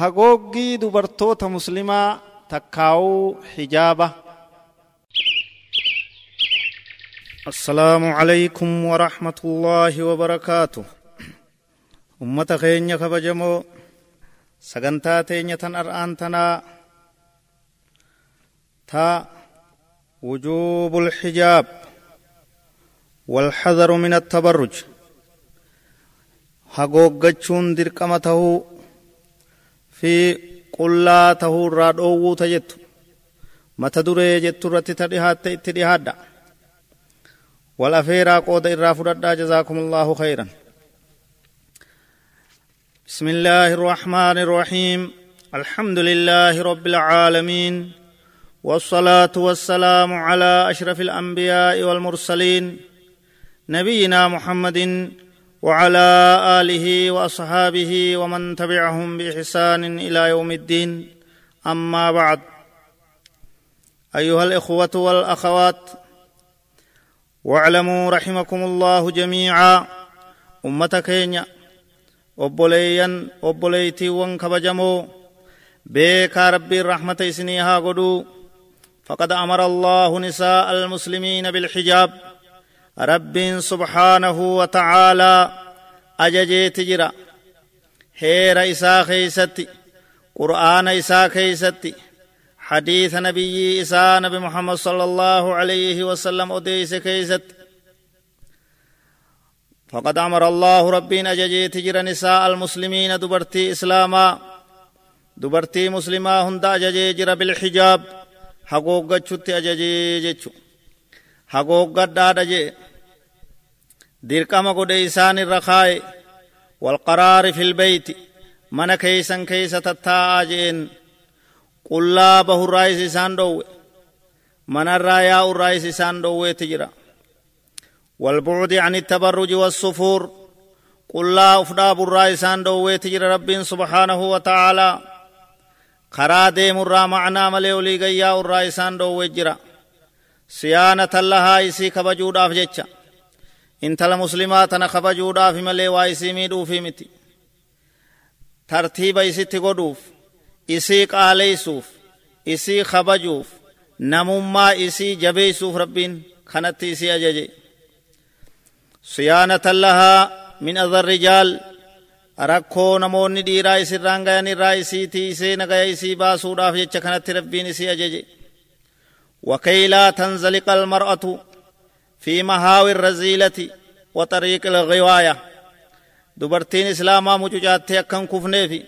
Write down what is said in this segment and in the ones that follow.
hagooggii dubartoota muslimaa takkaa'uu hijaaba. السلام عليكم ورحمة الله وبركاته أمة خينيا كبجمو سغنتا تينيا تن أرآن تنا تا وجوب الحجاب والحذر من التبرج hagooggachuun dirqama tahuu fi qullaa tahuu irraa dhoowwuu ta jettu mata duree jettu irratti ta dhihaatte itti dhihaadha wal afeeraa qooda irraa fudhadhaa jazaakum allaahu khayran بسم الله الرحمن الرحيم الحمد لله رب العالمين والصلاة والسلام على أشرف الأنبياء والمرسلين نبينا محمد وعلى آله وأصحابه ومن تبعهم بإحسان إلى يوم الدين. أما بعد. أيها الإخوة والأخوات واعلموا رحمكم الله جميعا. أمة كينيا وبليا وبليتي وانكبجمو. بيكا ربي الرحمة سنيها قدو. فقد أمر الله نساء المسلمين بالحجاب. رب سبحانه وتعالى ajajeeti jira. Heera isaa keeysatti qur'aana isaa keeysatti حديث نبي إساء نبي محمد صلى الله عليه وسلم أديس كيست فقد أمر الله ربين أججي تجر نساء المسلمين دبرتي إسلاما دبرتي مسلما هند أججي جر بالحجاب حقوق جت أججي جتشو حقوق قد أججي dirqama godhe isaan irra kaaye walqaraari fil beyti mana keeysan keeysa tattaa'aa jeen qullaa bahurraayis isaan dhowwe manarraa yaa'urraayis isaan dhowweeti jira والبعد عن التبرج والسفور قل لا أفدا برا إسان دويت جرى رب سبحانه وتعالى خرا ديم الرا معنا ملي ولي غيا الرا إسان دويت جرى سيانة الله إسي كبجود أفجتشا intala muslimaa tana kabajuudhaaf malee waa isii miidhuufi miti tartiiba isitti godhuuf isii qaaleysuuf isii kabajuuf namummaa isii jabeeysuuf rabbiin kanatti isii ajaje siyaanatan lahaa min adha rijaal rakkoo namoonni dhiiraa isirraan gayan irraa isii tiisee nagaya isii baasuudhaaf jecha kanatti rabbiin isii ajaje وكي لا تنزلق في مهاوي الرزيلة وطريق الغواية. دبرتين إسلاما مجوجات أكن كفني في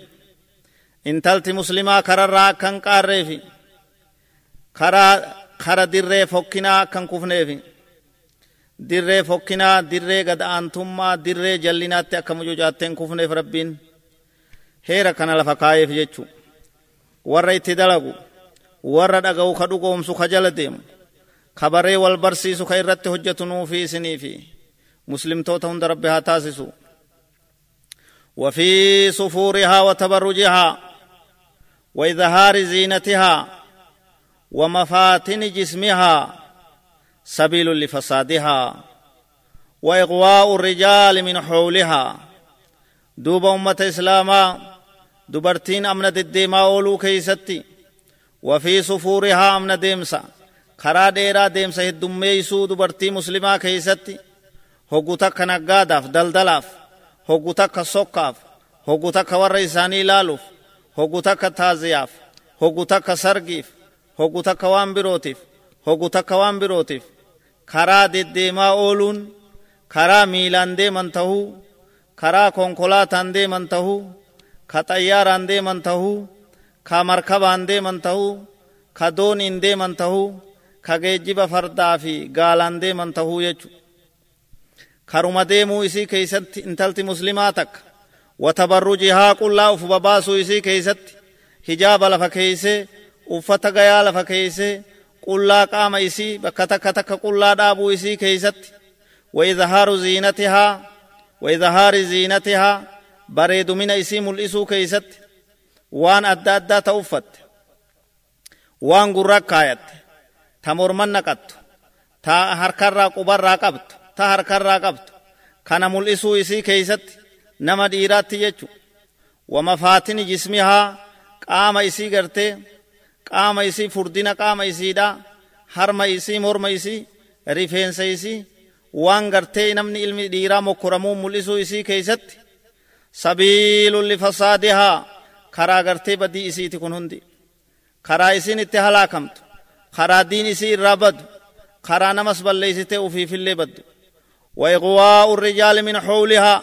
إن تلت مسلما كرر أكن قاري في كرا كرا در فكنا أكن كفني في در فكنا در قد أنتم در جلنات أكن مجوجات كفني في ربين. هيرا كان لفقايف جيتشو. ورى اتدلقوا ورى دقوا خدقوا سخجل ديم خبري والبرسيس خيرت هجتنو في سني مسلم توتا هند ربها تاسسو. وفي صفورها وتبرجها وإظهار زينتها ومفاتن جسمها سبيل لفسادها وإغواء الرجال من حولها. دوب أمة إسلاما دبرتين أمنة الدماء أولو كيستي. وفي صفورها أمن ديمسا. Karaa dheeraa deemsa heddummeeysuu dubartii muslimaa keeysatti hoggu takka naggaadaaf daldalaaf hoggu takka sokkaaf hoggu takka warra isaanii ilaaluuf hoggu takka taaziyaaf hoggu takka sargiif hoggu takka waan birootiif hoggu takka waan birootiif karaa deddeemaa ooluun karaa miilaan deeman tahuu karaa konkolaataan deeman tahuu ka xayyaaraan deeman tahuu ka markabaan deeman tahuu ka dooniin deeman tahuu ka geejjiba fardaa fi gaalaan deeman tahuu jechu karuma deemuu isii keeysatti intalti muslimaa takka watabarrujihaa qullaa uf babaasuu isii keeysatti hijaaba lafa keeysee uffata gayaa lafa keeysee qullaa qaama isii bakka takka takka qullaa dhaabuu isii keeysatti waidhaaru ziinatihaa waidhaari ziinatihaa bareedumina isii mul'isuu keeysatti waan adda addaa ta uffatte waan gurra kaayatte ta morman naqattu ta harkarraa qubarraa qabtu ta harkarraa qabtu kana mul'isuu isii keeysatti nama dhiiraatti jechu wamafaatini jismihaa qaama isii gartee qaama isii furdina qaama isiidha harma isii morma isii rifeensa isii waan gartee namni ilmi dhiiraa mokkoramuu mul'isuu isii keeysatti sabiilun lifasaadihaa karaa gartee badii isiiti kun hundi karaa isiin itti halaakamtu karaa diin isii irraa badu karaa namas balleeysitee ufiifillee baddu وإغواء الرجال من حولها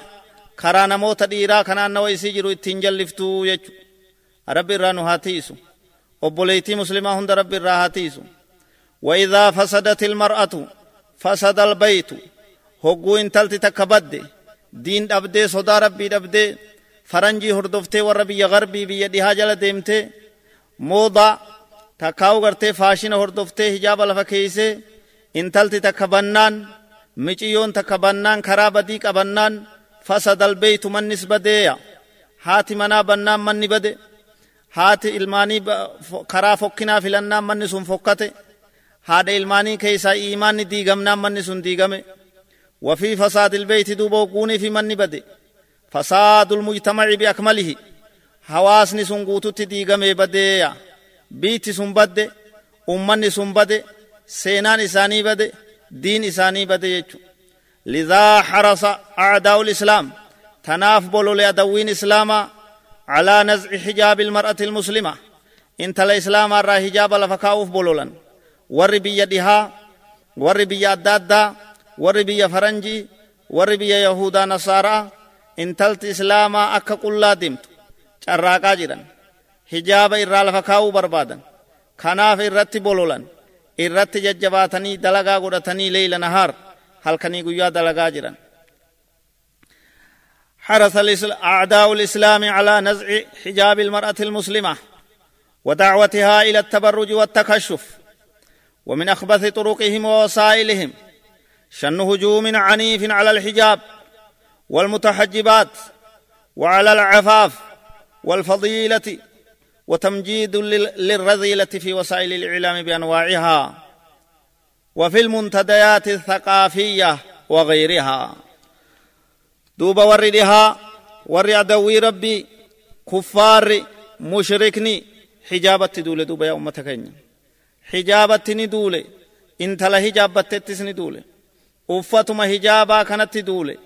كرا نموت ديرا كان نو إسي جرو اتنجل لفتو يجو رب الرانو هاتيسو obboleeytii muslimaa hunda rabbi irraa haa tiisu وإذا فسدت المرأة فسد البيت hogguu intalti takka badde diin dhabdee sodaa rabbii dhabdee faranjii hordoftee warra biyya garbii biyya dhihaa takkaawu gartee faashina hordoftee hijaaba lafa keeysee intalti takka bannaan miciyyoon takka bannaan karaa badii qabannaan fasadal beeytu mannis badeeya haati manaa bannaan manni bade haati ilmaanii karaa fokkinaa filannaan manni sun fokkate haadha ilmaanii keessaa iimaanni diigamnaan manni sun diigame البيت دوبو قوني في من بده فساد المجتمع بأكمله حواسني سنقوتو تديغمي بده بيت سن بده أمني سن بده سينان إساني بده دين إساني بده يجو لذا حرص أعداء الإسلام تناف بولو لأدوين إسلاما على نزع حجاب المرأة المسلمة انت الإسلام الرا حجاب لفكاوف بولولا ور بيدها ور بيدادا warri biyya faranjii warri biyya yahudaa nasaaraa intalti islaamaa akka qullaa deemtu carraaqaa jiran. Hijaaba irraa lafa kaa'uu barbaadan. Kanaaf irratti bololan irratti jajjabaatanii dalagaa godhatanii leeyla nahaar halkanii guyyaa dalagaa jiran. حرص أعداء الإسلام على نزع حجاب المرأة المسلمة ودعوتها إلى التبرج والتكشف ومن أخبث طرقهم ووسائلهم شن هجوم عنيف على الحجاب والمتحجبات وعلى العفاف والفضيلة وتمجيد للرذيلة في وسائل الإعلام بأنواعها وفي المنتديات الثقافية وغيرها. دوب وردها ور عدوي ربي كفار مشركني حجابت دولة دوب يا أمتك حجابتني دولة انت لا حجابتتسني دولة. uffatuma hijaabaa kanatti duule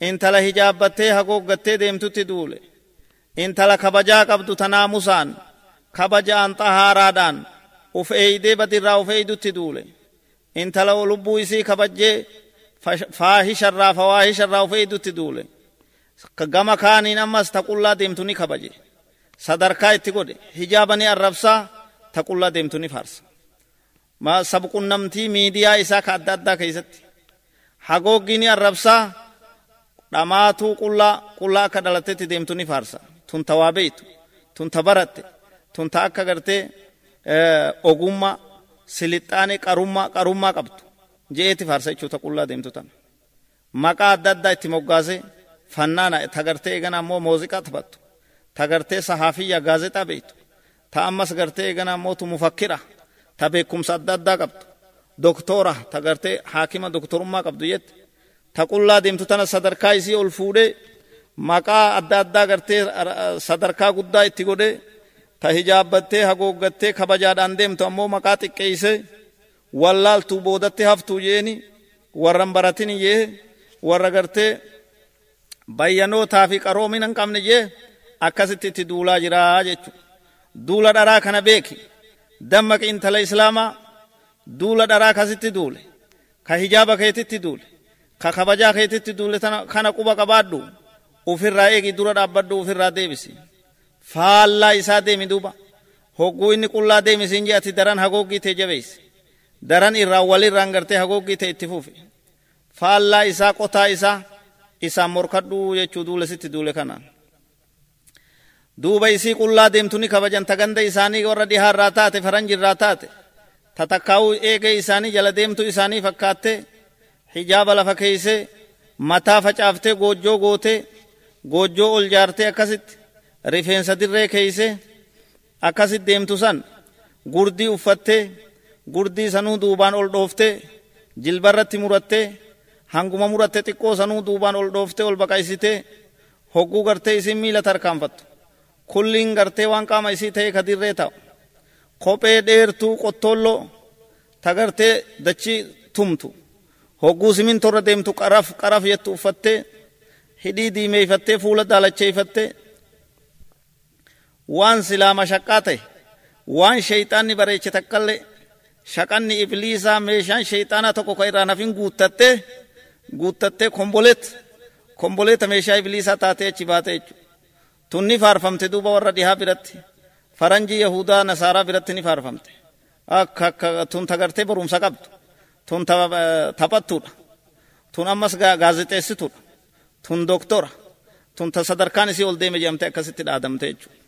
intala hijaabbattee hagooggattee deemtutti duule intala kabajaa qabdu tanaamusaan kabajaan xahaaraadhaan uf eeydee badirraa uf eeydutti duule intala lubbuu isii kabajjee faahisharraa fawaahisharraa uf eeydutti duule gama kaaniin ammas taqullaa deemtu ni kabaje sadarkaa itti godhe hijaaba ni arrabsaa taqullaa deemtu ni faarsa sabqunnamtii miidiyaa isaa ka adda addaa keessatti hagooggiini arrabsaa dhamaatuu qullaa qullaa akka dhalatetti deemtu ni faarsa tun ta waa beeytu tun ta baratte tun ta akka gartee ogummaa silixaane qarummaa qarummaa qabdu je'eeti faarsa jechuuta qullaa deemtu tan maqaa adda addaa itti moggaase fannaana ta gartee eegana ammoo muuziqaa taphattu ta gartee sahaafiyya gaazexaa beeytu ta ammas gartee eegana ammoo tu mufakkira ta beekumsa adda addaa qabdu doktora ta gartee haakima doktorummaa qabdu jette ta qullaa deemtu tana sadarkaa isii ol fuudhee maqaa adda addaa gartee sadarkaa guddaa itti godhee ta hijaabbattee hagooggattee kabajaadhaan deemtu ammoo maqaa xiqqeeysee wallaaltuu boodatti haftuu jeeni warran baratin jee warra gartee bayyanootaa fi qaroomina hin qabne jee akkasitti itti duulaa jiraa jechu duula dharaa kana beeki dammaqi intala islaamaa duula dharaa kasitti duule ka hijaaba keetitti duule ka kabajaa keetitti duule kana quba qabaadhu ufirraa eegi dura dhaabbadhu ufirraa deebisi faallaa isaa deemi duuba hogguu inni qullaa deemisiin jee ati daran hagooggii tee jabeeysi daran irraa walirraan gartee hagooggii tee itti fufi faallaa isaa qotaa isaa isaan morkadhu jechuu duule duule kanaan duuba isii qullaa deemtu ni kabajan ta ganda isaanii warra dhihaarraa taate faranjirraa taate tatakkaa'uu eegee isaanii jala deemtu isaanii fakkaatte hijaaba lafa keeysee mataa facaaftee goojjoo gootee goojjoo ol jaartee akkasitti rifeensa dirree keeysee akkasit deemtu san gurdii uffattee gurdii sanuu duubaan ol dhooftee jilbarratti murattee hanguma muratte xiqqoo sanuu duubaan ol dhooftee ol baqaysitee hogguu gartee isin miila tarkaanfattu kulliin gartee waan qaama isii ta'e ka dirree ta'u kophee dheertuu qottolloo ta dachii tumtu hogguu simintorra deemtu qaraf qaraf jettu uffattee hidhii diimeeyfattee fuula daalacheeyfattee waan silaa mashaqqaa ta'e waan shayxaanni bareeche takkallee shaqanni ibliisaa meeshaan shayxaanaa tokko ka irraa nafin guuttattee guuttattee komboleet komboleeta meeshaa ibliisaa taatee achi baate jechuudha. Tun ni faarfamte duuba warra dhihaa biratti faranjii yahudaa nasaaraa biratti ni faarfamte akka akka tun tagartee barumsa qabdu tun taphattuudha tun ammas gaazexeessituudha tun doktora tun ta sadarkaan isii ol deeme jedhamte akkasitti dhaadamte jechuudha.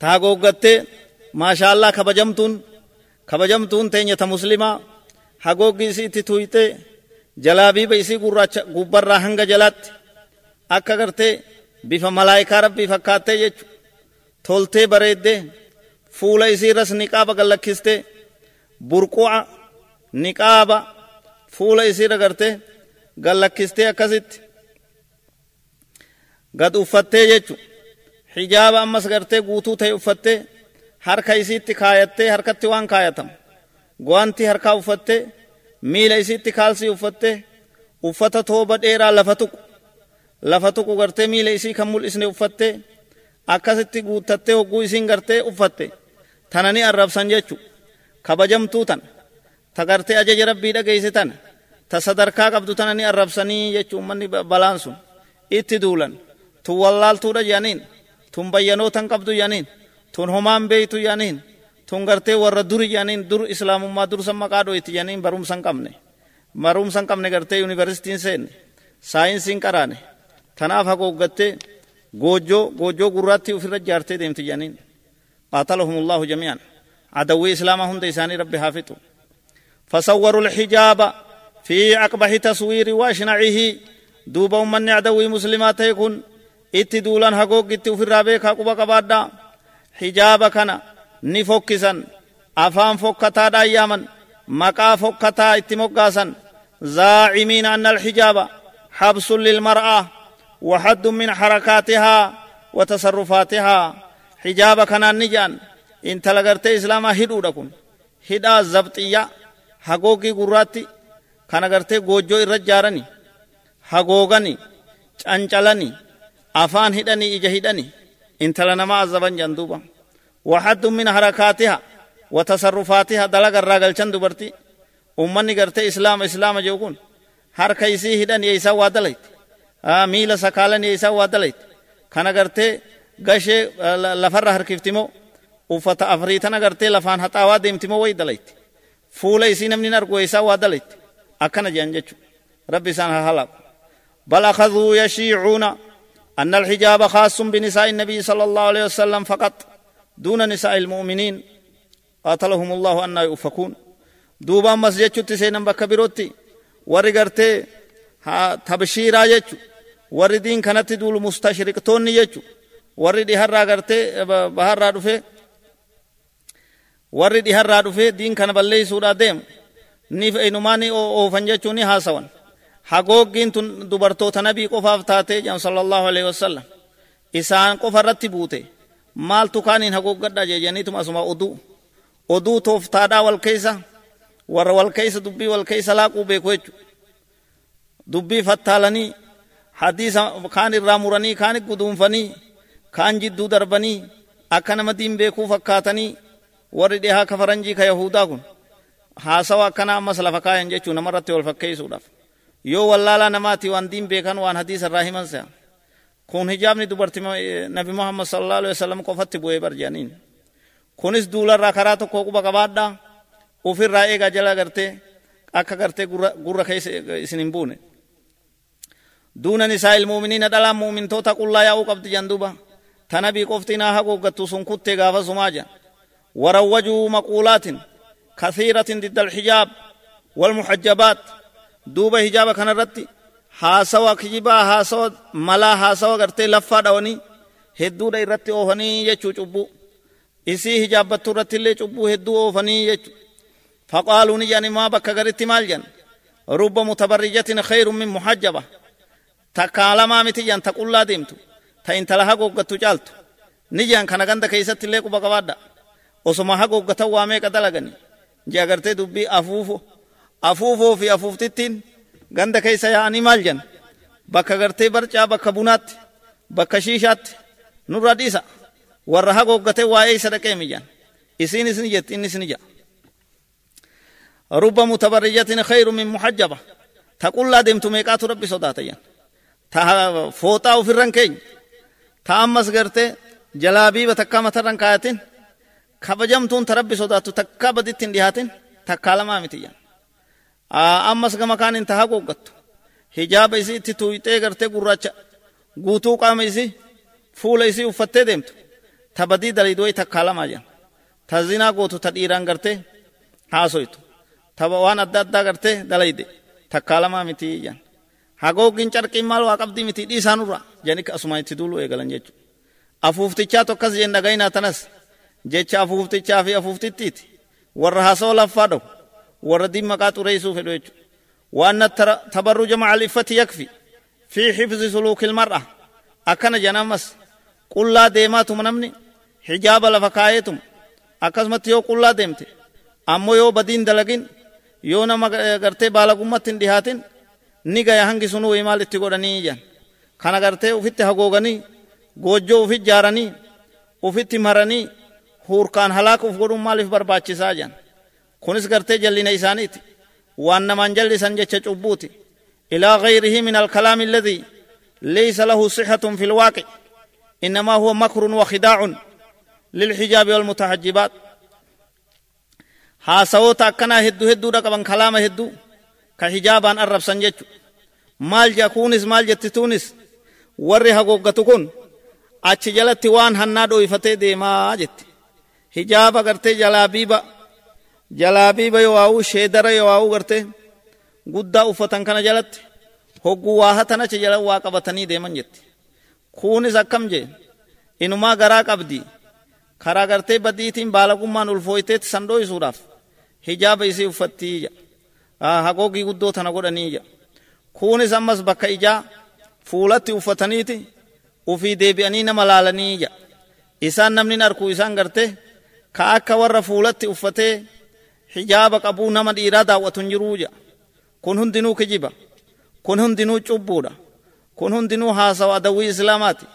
Taa googgattee maashaallaa kabajamtuun kabajamtuun teenya ta muslimaa hagooggi isiitti tuyxee jalaabiiba isii gurraacha gubbarraa hanga jalaatti akka gartee bifa malaayikaa rabbii fakkaattee jechu toltee bareeddee fuula isiirras niqaaba gallakkistee burqu'a niqaaba fuula isiirra gartee gallakkistee akkasitti gad uffattee jechu hijaaba ammas gartee guutuu ta'e uffattee harka isiitti kaayattee harkatti waan kaayatamu gwanti harkaa uffattee miila isiitti kaalsii uffattee uffata tooba dheeraa lafa tuqu lafa tuqu gartee miila isii kan mul'isne uffattee akkasitti guuttattee hogguu isiin gartee uffatte tana ni arrabsan jechu kabajamtuu tana ta gartee ajaja rabbii dhageeyse ta sadarkaa qabdu tana ni arrabsanii jechuu ummanni balaan sun itti duulan tun wallaaltuudha jedhaniin tun bayyanootan qabdu jedhaniin tun homaan beeytu jedhaniin tun gartee warra duri jedhaniin dur islaamummaa dursa maqaa dhoyti jedhaniin barumsa hin qabne barumsa hin qabne gartee yuunivarsitiin seenne saayinsiin qaraane tanaaf hagooggattee goojjoo goojjoo gurraatti ofirra jaartee deemti jedhaniin قاتلهم الله جميعا عدوي إسلام هند إساني ربي حافظوا فصوروا الحجاب في أقبح تصوير واشنعه دوبا من عدوي مسلمات يكون اتدولا حقوق اتو في الرابيك حقوق قبادا حجاب كان نفوكسا أفان فوكتا داياما مقا فوكتا اتموكاسا زاعمين أن الحجاب حبس للمرأة وحد من حركاتها وتصرفاتها. حجاب كان نجان إن تلقرت إسلاما هدو دكون هدا زبطية حقوقي قراتي كان قرتي قوجو الرجارني حقوقني چانچلني أفان هدني إجا هدني إن تلنما عذبان جندوبا وحد من حركاتها وتصرفاتها دلق الراقل چند برتي أمني قرتي إسلام إسلام جوكون harka isii hidhan yeeysaa waa dalayte miila sakaalan yeeysaa waa dalayte kana gartee gashee lafarra harkiftimoo uffata afriitana gartee lafaan haxaawaa deemtimoo way dalayte fuula isii namni argu yeeysaa waa dalayte jechu rabbi isaan haa halaaqu بل أخذوا يشيعون أن الحجاب خاص بنساء النبي صلى الله عليه وسلم فقط دون نساء المؤمنين قاتلهم الله أن يؤفكون دوبا مسجد تسينا warri gartee tabshiiraa jechu warri diin kanatti duulu mustashriqtoonni jechu warri dhiharraa gartee baharraa dhufe warri dhiharraa dhufe diin kana balleeysuudhaa deemu ni inumaa ni oofan jechuu ni haasawan hagooggiin tun dubartoota nabii qofaaf taatee jedhan sallallahu alaihi wasallam isaan qofa irratti buute maaltu kaaniin hagooggadha jeejaniituma asuma oduu oduu tooftaadhaa wal keessa warra wal keessa dubbii wal keessa laaquu beeku jechu dubbii fattaalanii hadiisa kaan irraa muranii kaan guduunfanii kaan jidduu darbanii akka nama diin beekuu fakkaatanii warri dhihaa ka faranjii ka yahudaa kun haasawa akkana ammas lafa kaayan jechuu namarratti wal fakkeessuudhaaf yoo wallaalaa namaati waan diin beekan waan hadiisa irraa himan se'a kun hijaabni dubarti nabi muhammad sallallahu alaihi wasallam qofatti bu'ee barjaaniin kunis duularraa karaa tokko quba qabaadhaa ofirraa eegaa jala gartee akka gartee gurra keessa isin hin buune duuna nisaa ilmuuminiina dhalaan muumintoota qullaa yaa'uu qabdi janduba tanabii qofti naa haguuggattu sun kuttee gaafa sumaa jan warawwajuu maquulaatin kathiiratin didda alxijaab walmuxajjabaat duuba hijaaba kanarratti haasawa kijibaa haasawa malaa haasawa gartee laffaa dhawanii hedduudha irratti oofanii jechuu cubbuu isii hijaabbattu irratti illee cubbuu hedduu oofanii jechuu فقالوا نجاني ما بك غريت مالجن رب متبرجة خير من محجبة تكالما متي جان تقول لا ديمتو hagooggattu caaltu ni jehan kana ganda keeysatti illee quba qabaadha osoma hagooggatan waa meeqa dalagani je agartee dubbii afuufo afuufoo fi afuuftittiin ganda keeysa yaa'anii maal jan bakka gartee barcaa bakka bunaatti bakka shiishaatti nurra dhiisa warra hagooggatee waa'ee isa dhaqee mijan isiinis ni jetti innis ni ja'a رب متبرجة خير من محجبة تقول لا دمت ميقات ربي صداتيا تا فوتا في الرنكين تا أمس قرتي جلابي بتكا kabajamtuun ta rabbi sodaattu takka baditti hin dhihaatin takkaa lamaa mitiyyan ammas gama kaanin tahaa qooggattu hijaaba isii itti tuuyxee gartee gurraacha guutuu qaama isii fuula isii uffattee deemtu ta badii daliidwee takkaa lamaa jedhan ta zinaa gootu ta dhiiraan gartee haasoytu ta waan adda addaa gartee dalayde takkaa lamaa miti jedhan hagoogin carqiin maal waa qabdii miti dhiisaanurra jedhan asuma itti duulu eegalan jechuudha afuuftichaa tokkas jeen dhagayinaa tanas jecha afuuftichaa fi afuuftittiiti. Warra hasoo laffaa dhawu warra diin maqaa xureessuuf hedhu jechuudha. Waan tabarruja macaliffati yakfi fi xifzi suluukil mar'a. Akkana janamas qullaa deemaatuma namni hijaaba lafa kaayeetuma akkasumatti yoo qullaa deemte ammoo yoo badiin dalagin yoo nama eh, gartee baalagummatti hin dhihaatin ni gaya hangi sunuu maal itti godhanii jan kana gartee ufitti hagooganii goojjoo ufit jaaranii ufitti maranii huurkaan halaaka uf godhun maaliif barbaachisaa jan kunis gartee jallina isaaniiti waan namaan jallisan jecha cubbuuti ilaa غيره من الكلام الذي ليس له صحة في الواقع إنما هو مكر وخداع للحجاب والمتحجبات haasawoota akkanaa hedduu hedduudha qaban kalaama hedduu ka hijaabaan arrabsan jechu maal jea kuunis maal jetti tuunis warri hagooggatu kun achi jalatti waan hannaa dhooyfatee deemaa jetti hijaaba gartee jalaabiiba jalaabiiba yowaa'uu sheedara yowaa'uu gartee guddaa uffatan kana jalatti hogguu waa hatan achi jala waa qabatanii deeman jetti kuunis akkam jee inumaa garaa qabdi karaa gartee badiitiin baalagummaan ulfooyteetti san dhooysuudhaaf hijaaba isii uffattii hagoogii guddoo tana godhanii kuunis ammas bakka ijaa fuulatti uffataniiti ufii deebi'anii nama laalanii ja isaan namni arkuu isaan garte ka akka warra fuulatti uffatee hijaaba qabuu nama dhiiraa daawwatu hin jiruu ja kun hundinuu kijiba kun hundinuu cubbuudha kun hundinuu haasawa adawwii islaamaati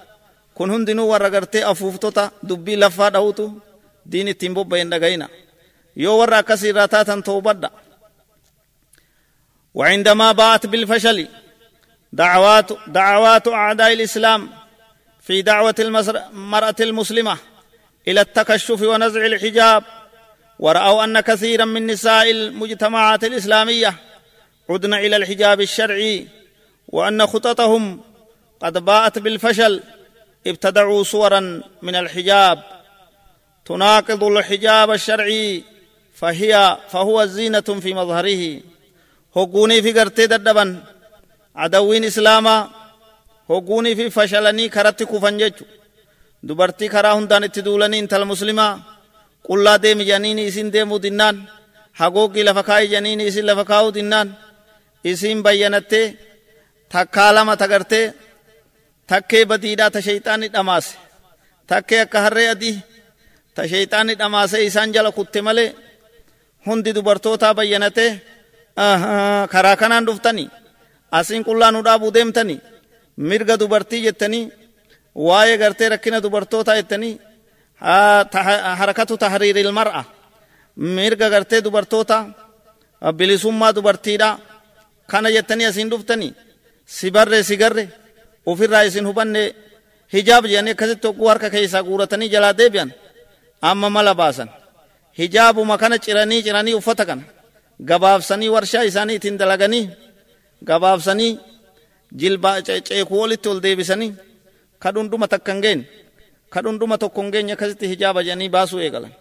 kun hundinuu warra gartee afuuftota dubbii laffaa dhahutu diin ittiin bobba'een dhagayina yoo warra akkasii irraa taatan toobadha وعندما باءت بالفشل دعوات دعوات أعداء الإسلام في دعوة المرأة المسلمة إلى التكشف ونزع الحجاب ورأوا أن كثيرا من نساء المجتمعات الإسلامية عدن إلى الحجاب الشرعي وأن خططهم قد باءت بالفشل ابتدعوا صورا من الحجاب. تناقض الحجاب الشرعي فهي فهو زينة في مظهره. هقوني في قرتي ددبا عدوين إسلاما هقوني في فشلني كرت كفن دبرتي كرا هندان اتدولني انت المسلمة قل لا ديم جنيني اسين ديمو دنان حقوقي لفكاي جنيني اسين لفكاو دنان اسين بيانتي تكالما تغرتي takkee badiidhaa ta shayxaanni dhamaase takkee akka harree adii ta shayxaanni dhamaase isaan jala kutte malee hundi dubartootaa bayyanatee karaa kanaan dhuftanii asiin qullaa nu dhaabuu deemtanii mirga dubartii jettanii waa'ee gartee rakkina dubartootaa jettanii harakatu tahriiril mar'a mirga gartee dubartoota bilisummaa dubartiidha kana jettanii asiin dhuftanii si barre si garre ofirraa isin hubanne hijaab jedhanii akkasitti hogguu harka keessaa guuratanii jalaa deebi'an amma mala baasan hijaabuma kana ciranii ciranii uffata kana gabaabsanii warshaa isaanii ittiin dalaganii gabaabsanii jilbaa ceekuu walitti ol deebisanii kadhundhuma takka hin geenye kadhundhuma tokko hin geenye akkasitti hijaaba jedhanii baasuu eegalan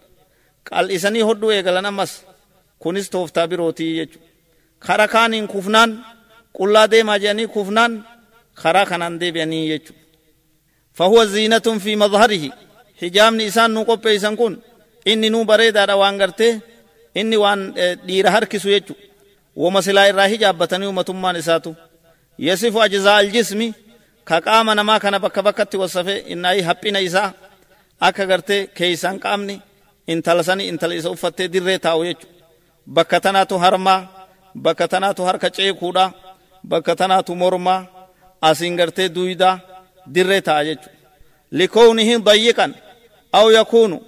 qal'isanii hodhuu eegalan ammas kunis tooftaa birootii jechuudha kara kaaniin kufnaan qullaa deemaa jedhanii kufnaan karaa kanaan deebi'anii jechuudha fahuwa ziinatun fi mazharihi hijaabni isaan nu qopheessan kun inni nuu bareedaadha waan gartee inni waan dhiira harkisu jechuudha wama silaa irraa hijaabbatanii umatummaan isaatu yasifu ajzaa aljismi ka qaama namaa kana bakka bakkatti wasafe innaayi haphina isaa akka gartee keeysaan qaamni intala sani intala isa uffattee dirree taa'u jechu bakka tanaatu harmaa bakka tanaatu harka ceekuudha bakka tanaatu mormaa asiin gartee duydaa dirree ta'a jechu لكونه ضيقا أو يكون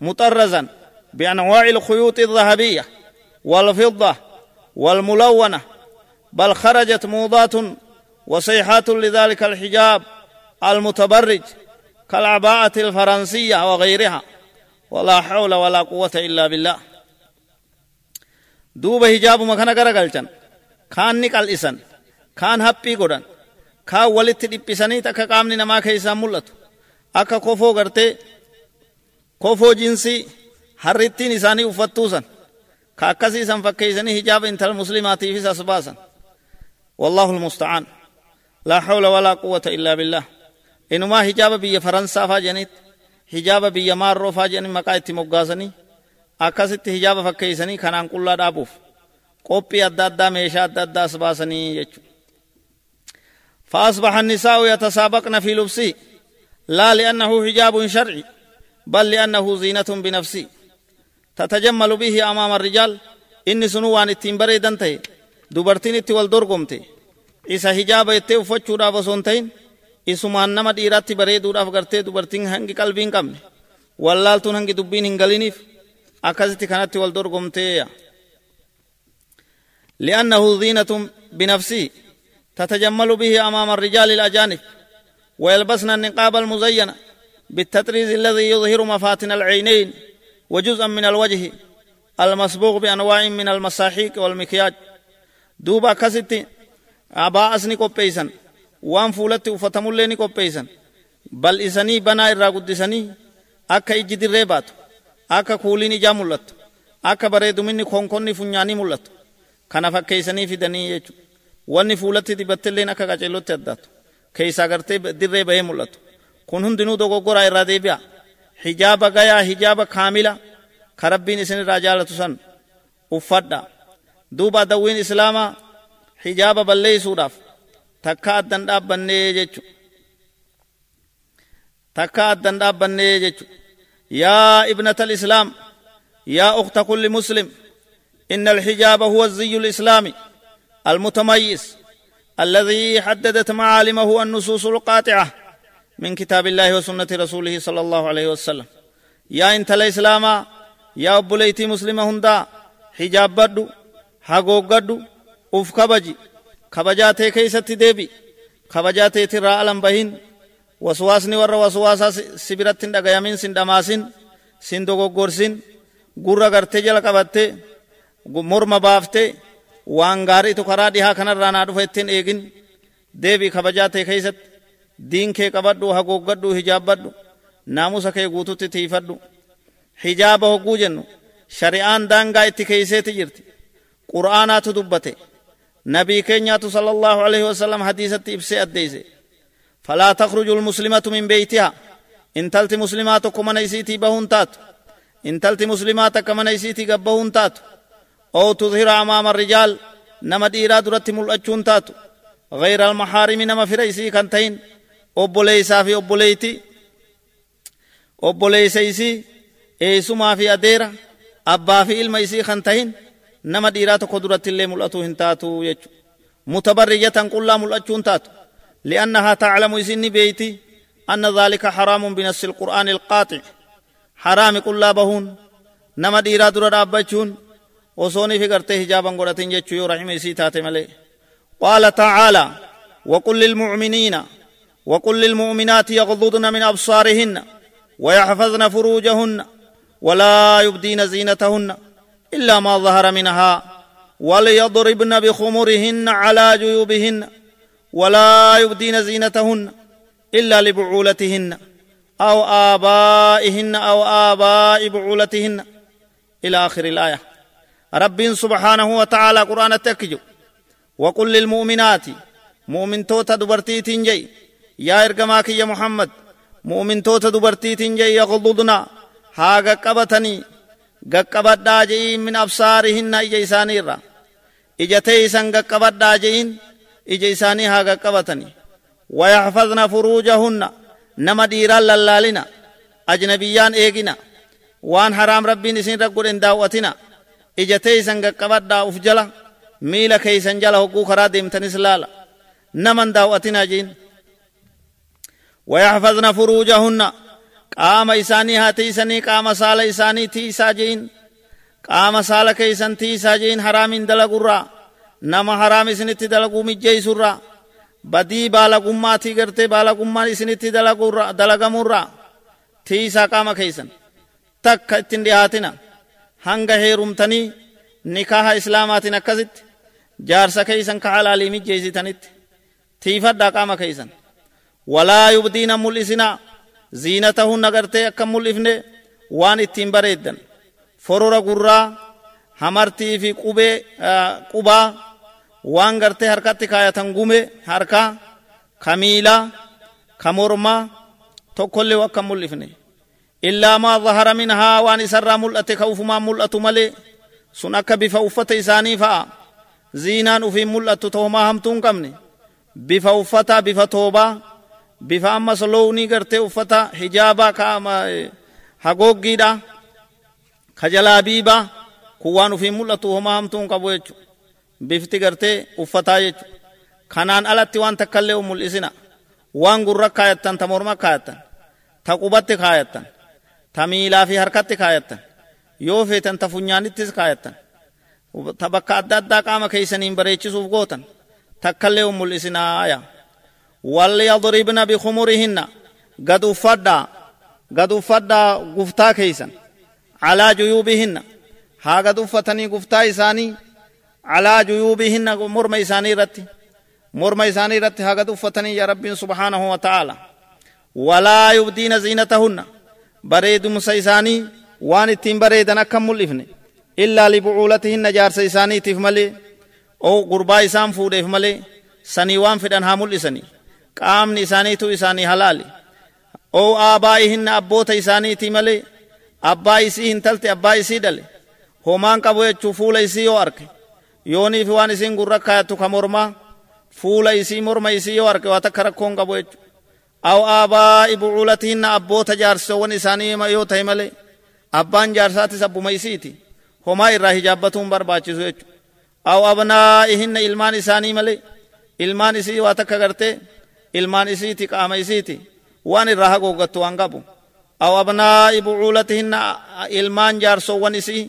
مطرزا بأنواع الخيوط الذهبية والفضة والملونة بل خرجت موضات وصيحات لذلك الحجاب المتبرج كالعباءة الفرنسية وغيرها. ولا حول ولا قوة إلا بالله. دوب حجاب مكان غرغلچن كان نقل إسن. كان هبي قدن. كان ولت دبسني تك قامني نما كيسا ملت أكا كفو غرتي. كفو جنسي. harrittiin isaanii uffattuusan ka akkasii isan fakkeeysanii hijaaba intala muslimaatiifis as baasan wallahu billah inumaa hijaaba biyya faransaa faa jedhanitti hijaaba biyya maarroo faa jedhanii maqaa itti moggaasanii akkasitti hijaaba fakkeeysanii kanaan qullaa dhaabuuf qophii adda addaa meeshaa adda addaa as baasanii jechuudha فأصبح النساء يتسابقن في لبسه لا لأنه حجاب شرعي بل لأنه زينة بنفسه تتجمل به أمام الرجال إني سنوان تهي dubartiin itti wal dorgomte isa hijaaba ittee uffachuudhaaf osoo hin ta'in isumaan nama dhiiraatti bareeduudhaaf gartee dubartiin hangi qalbii hin qabne wallaaltuun hangi dubbiin hin galiniif akkasitti kanatti wal dorgomteeya لأنه زينة بنفسه تتجمل به أمام الرجال الأجانب ويلبسن النقاب المزين بالتطريز الذي يظهر مفاتن العينين وجزءا من الوجه المصبوغ بأنواع من المساحيق والمكياج duuba akkasitti abaa'as ni qopheeysan waan fuulatti uffatamullee ni qopheeysan bal'isanii banaa irraa guddisanii akka ijji dirree baatu akka kuuliin ijaa mul'attu akka bareeduminni konkonni funyaanii mul'attu kana fakkeeysanii fidanii jechu wanni fuulatti dibattelleen akka qaceellotti addaatu keeysaa gartee dirree bahee mul'atu kun hundinuu dogoggoraa irraa deebi'a hijaaba gayaa hijaaba kaamila ka rabbiin isin irraa jaalatu san uffadha duuba adawwiin islaamaa hijaaba balleeysuudhaaf takka addan dhaabbannee jechu. Takka addan dhaabbannee jechu. Yaa ibnata alislaam yaa ukta kulli muslim إن الحجاب هو الزي الإسلامي المتميز الذي حددت معالمه النصوص القاطعة من كتاب الله وسنة رسوله صلى الله عليه وسلم يا انت الإسلام يا أبوليتي مسلمة هندا حجاب بدو hagooggadhu uf kabaji kabajaa tee keeysatti deebi. Kabajaa teetirraa alan bahin. Waswaasni warra waswaasaa si biratti hin dhagayamin sin dhamaasin sin dogoggorsin. Gurra gartee jala qabattee morma baaftee waan gaariitu karaa dhihaa kanarraa naa dhufa ittiin eegin. Deebi kabajaa tee keeysatti. Diin kee qabadhu hagooggadhu hijaabbadhu naamusa kee guututti tiifadhu. Hijaaba hogguu jennu. Shari'aan daangaa itti keeyseeti jirti. Qur'aanaatu dubbate نبي كينيا صلى الله عليه وسلم حديثة إبسة أديسة فلا تخرج المسلمة من بيتها. إن تلت مسلمات كمان إسيتي بهون تات. إن تلت مسلمات كمان إسيتي قبهون تات. أو تظهر أمام الرجال نما ديرا درت ملأتشون تات. غير المحارم نما فريسي كانتين. أو بولي سافي أو بوليتي أو بولي سيسي إيسو ما في أديرا. أبا في إلما إسي خانتين nama dhiiraa tokko duratti illee mul'atu hin taatu jechu mutabarrijatan qullaa mul'achuun taatu li'annahaa taclamu isinni beeyti anna dhaalika haraamun binassi ilqur'aani ilqaaxi haraami qullaa bahuun nama dhiiraa dura dhaabbachuun osooniif gartee hijaaban godhatin jechuu yoo rahima isii taate malee qaala tacaalaa وقل للمؤمنين وقل للمؤمنات يغضضن من أبصارهن ويحفظن فروجهن ولا يبدين زينتهن إلا ما ظهر منها وليضربن بخمرهن على جيوبهن ولا يبدين زينتهن إلا لبعولتهن أو آبائهن أو آباء بعولتهن. إلى آخر الآية. رب سبحانه وتعالى قرآن التكجو. وقل للمؤمنات مؤمن توتا دبرتيتين جي يا إرقماك يا محمد مؤمن توتا دبرتيتين جي يغضضنا. هاغا قبتني gaqqabadhaa je'iin min absaarihinna ija isaanii irra ija teeysan gaqqabadhaa je'iin ija isaanii haa gaqqabatani. ويحفظن فروجهن نما ديران للالنا أجنبيان إيقنا وان حرام ربين إسين رقل إن داوتنا إجتي سنگ قبضا أفجلا ميلا كي سنجلا حقوق خرا ديمتن إسلالا نمن داوتنا جين ويحفظن فروجهن إساني هاتي إساني قام سال إساني تي ساجين قام سال كيسان تي ساجين حرام دلقرا نما حرام إسنتي دلقو مجي سرا badii baalagummaati gartee baalagummaan isinitti dalagamurraa tiisaa qaama keeysan takka ittin dhihaatina hanga heerumtanii nikaaha islaamaatiin akkasitti jaarsa keeysan ka halaalii mijjeeysitanitti tiifadhaa qaama keeysan walaa yubdiina mul'isinaa ittiin bareeddan forora gurraa hamartii fi qubee qubaa waan gartee harkatti kaayatan gume harka ka miilaa ka mormaa tokkollee akka mul'ifne illaa maa zahara minhaa waan isarraa mul'ate ka ufumaan mul'atu malee sun akka bifa uffata isaanii fa'a ziinaan ufiin mul'attu toomaa hamtuu hin qabne bifa uffataa bifa toobaa bifa ammas lownii gartee uffata hijaabaa ka hagooggiidha ka jalaabiibaa kun waan ufiin mul'atu homaa hamtuu hin qabu jechuudha bifti gartee uffataa jechu kanaan alatti waan takkallee mul'isina waan gurra kaayattan ta morma kaayattan ta qubatti kaayattan ta miilaa fi harkatti kaayattan yoo feetan ta funyaanittis kaayattan ta bakka adda addaa qaama keeysaniin bareechisuuf gootan takkallee mul'isinaaya walyadribna bikumurihinna gad uffadhaa gad uffadhaa guftaa keeysan calaa juyuubihinna haa gad uffatanii guftaa isaanii على جيوبهن مرمى إساني رتي مرمى إساني رتي هاقد أفتني يا رب سبحانه وتعالى ولا يبدين زينتهن بريد مسيساني وان التين بريدن أكم ملفن إلا لبعولتهن جارس إساني تفملي أو قربا إسان فود ملي سني فدن هامل إساني قام إساني تو إساني حلالي أو آبائهن أبوت إساني تملي أبا إسي هنتلت أبا إسي دلي همان قبو يچو فول إسي يو أركي yooniif waan isin gurra kaayattu ka mormaa fuula isii morma isii yoo arge waa takka rakkoon qabu jechu aw aabaa'i bucuulatihinna abboota jaarsowwan isaanii yoo ta'e malee abbaan jaarsaatis abbuma isiiti homaa irraa hijaabbatuun barbaachisu jechu aw abnaa'ihinna ilmaan isaanii malee ilmaan isii waa takka gartee ilmaan isiiti qaama isiiti waan irraa hagooggattu waan qabu aw abnaa'i bucuulatihinna ilmaan jaarsowwan isii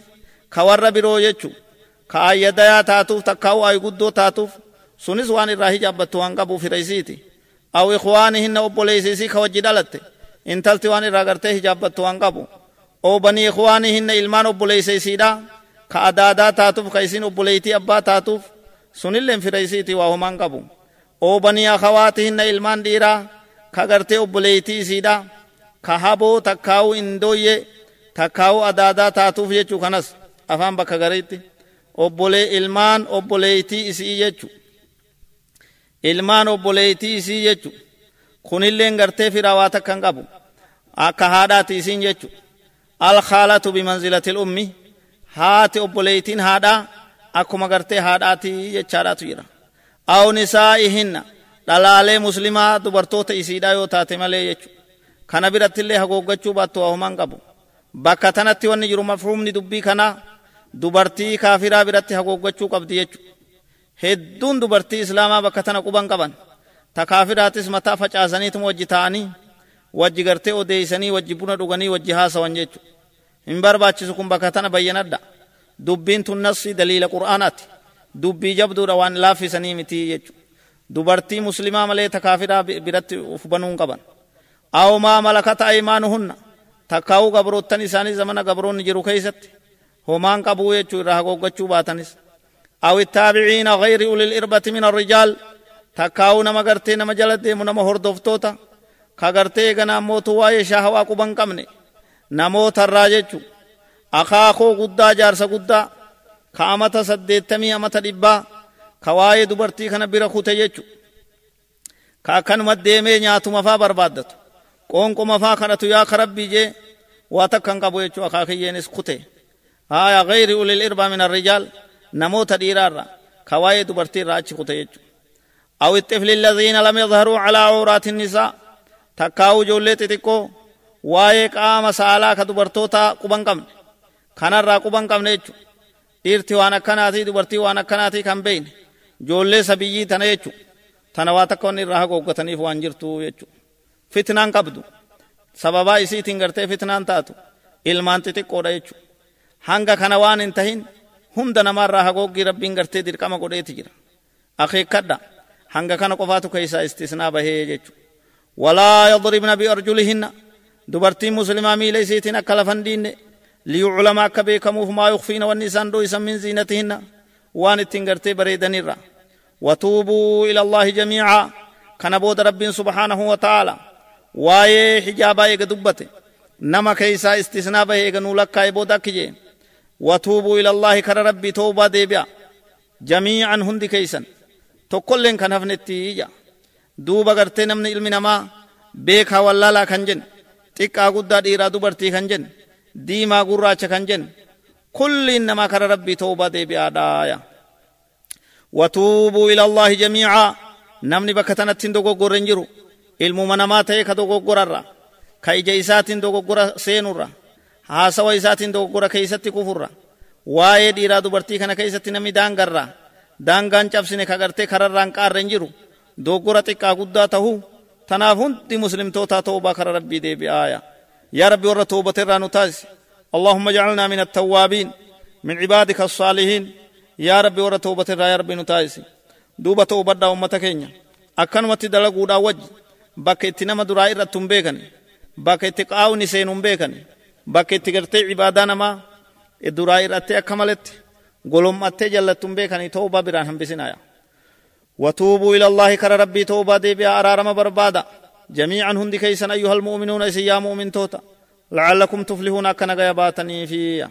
ka warra biroo jechuu ka ayyadayaa taatuuf takkaa'u ay guddoo taatuuf sunis waan irraa hijaabbattu waan qabuuf hiraysiiti aw ikwaanihinna obboleeysisii ka wajji dhalatte intalti waan irraa gartee hijaabbattu waan qabu oo banii ikwaanihinna ilmaan obboleeysisiidha ka adaadaa taatuuf ka isin obboleeytii abbaa taatuuf sunilleen firaysiiti waa homaan qabu oo banii akawaatihinna ilmaan dhiiraa ka gartee obboleeytii isiidha ka haboo takkaa'u indooyye takkaa'u adaadaa taatuuf jechuu kanas afaan bakka gariitti obbolee ilmaan obboleeytii isii jechu ilmaan obboleeytii isii jechu kunilleen gartee firaa waa takkan qabu akka haadhaati isiin jechu alkhaalatu bimanzilati lummi haati obboleeytiin haadhaa akkuma gartee haadhaati jechaadhaatu jira aw nisaa'ihinna dhalaalee muslimaa dubartoota isiidha yoo taate malee jechu kana birattillee hagooggachuu baattu homaan qabu. Bakka tanatti wanni jiru mafhuumni dubbii kanaa dubartii kaafiraa biratti haguuggachuu qabdi jechu hedduun dubartii islaamaa bakka tana quban qaban ta kaafiraatis mataa facaasaniituma wajji ta'anii wajji gartee odeeysanii wajji buna dhuganii wajji haasawan jechu hin barbaachisu kun bakka tana bayyanadha dubbiin tun nassi daliila qur'aanaati dubbii jabduudha waan laaffisanii miti jechu dubartii muslimaa malee ta kaafiraa biratti uf banuun qaban aw maa malakata aymaanuhunna takkaa'uu gabroottan isaanii zamana gabroonni jiru keeysatti homaan qabuu jechuu irraa hagoggachuu baatanis gayri ulil irbati min arrijaal takkaa'uu nama gartee nama jala deemu nama hordoftoota ka gartee eegana ammootu waa'ee shaahawaa quban qabne namootarraa jechu akaakoo guddaa jaarsa guddaa ka amata saddeettamii amata dhibbaa ka waa'ee dubartii kana bira kute jechu. Ka akkanuma deemee nyaatumafaa barbaaddatu. Qoonqomafaa kadhatu yaa ka rabbii jee waa takkan qabu jechuu akaakiyyeenis kute. Haya gayri ulil irbaa min arrijaal namoota dhiiraarra ka waa'ee dubartiirraa achi kute jechu aw ixifli alladhiina lam yadharuu calaa awraati nisaa takkaa ujoollee xixiqqoo waa'ee qaama saalaa ka dubartoota quban qabne. Kanarraa quban qabne jechuudha dhiirti waan akkanaatii dubartii waan akkanaatii kan beeyne joollee sabiyyii tana jechu tana waa takka wanni irraa hagooggataniif waan jirtu jechu fitnaan qabdu sababaa isiitiin gartee fitnaan taatu ilmaan xixiqqoodha jechu hanga kana waan hin tahin hunda namaarraa hagooggii rabbiin gartee dirqama godheeti jira akeekkadha hanga kana qofaatu keessaa istisnaa bahee jechu walaa yadribna biarjulihinna dubartiin muslimaa miila isiitiin akka lafan diinne akka beekamuuf maa yukfiina wanni isaan dhoysan min ziinatihinna waan ittiin gartee bareedanirra وتوبوا إلى الله جميعا. كان بود رب سبحانه وتعالى. واي حجابا يغ دبته. نما كيسا استثناء به يغ نولك بودا كجي وتوبوا إلى الله كر ربي توبة ديبيا. جميعا هندي كيسا تقلن كان هفنتي دوبا غرتي نمن علم نما. بيكا واللالا كنجن. guddaa dhiiraa dubartii kan jenne diimaa gurraacha kan jenne kulli innamaa kara rabbii tooba deebi'aadhaaya watuubuu ila jamiicaa namni bakka tanattiin dogoggorre hin jiru ilmuma namaa ta'e ka dogoggorarra ka ija isaatiin dogoggora seenurra haasawa isaatiin dogoggora keeysatti kufurra waa'ee dhiiraa dubartii kana keeysatti namni daangarra daangaan cabsine ka gartee kararraan qaarre hin jiru dogoggora xiqqaa guddaa tahuu tanaaf hundi muslimtootaa toobaa kara rabbii deebi'aaya rabbi warra toobate irraa nu taasisi اللهم اجعلنا من التوابين من عبادك الصالحين. يا ربي ورا توبة يا ربي نتايسي دوبة توبة دا أمتا كينيا. أكن متي دلقو دا وج. بك اتنما درائي رتم بيكني بك اتقاو نسينم بيكني بك اتقرتي عبادة نما درائي رتي أكملت. قلوم أتي جلتم بيكني توبة بران هم بسنايا. وتوبوا إلى الله كر ربي توبة دي بيا أرارم بربادا. جميعا هندي كيسن أيها المؤمنون إسيا مؤمن توتا لعلكم تفلحون أكنا غيباتني في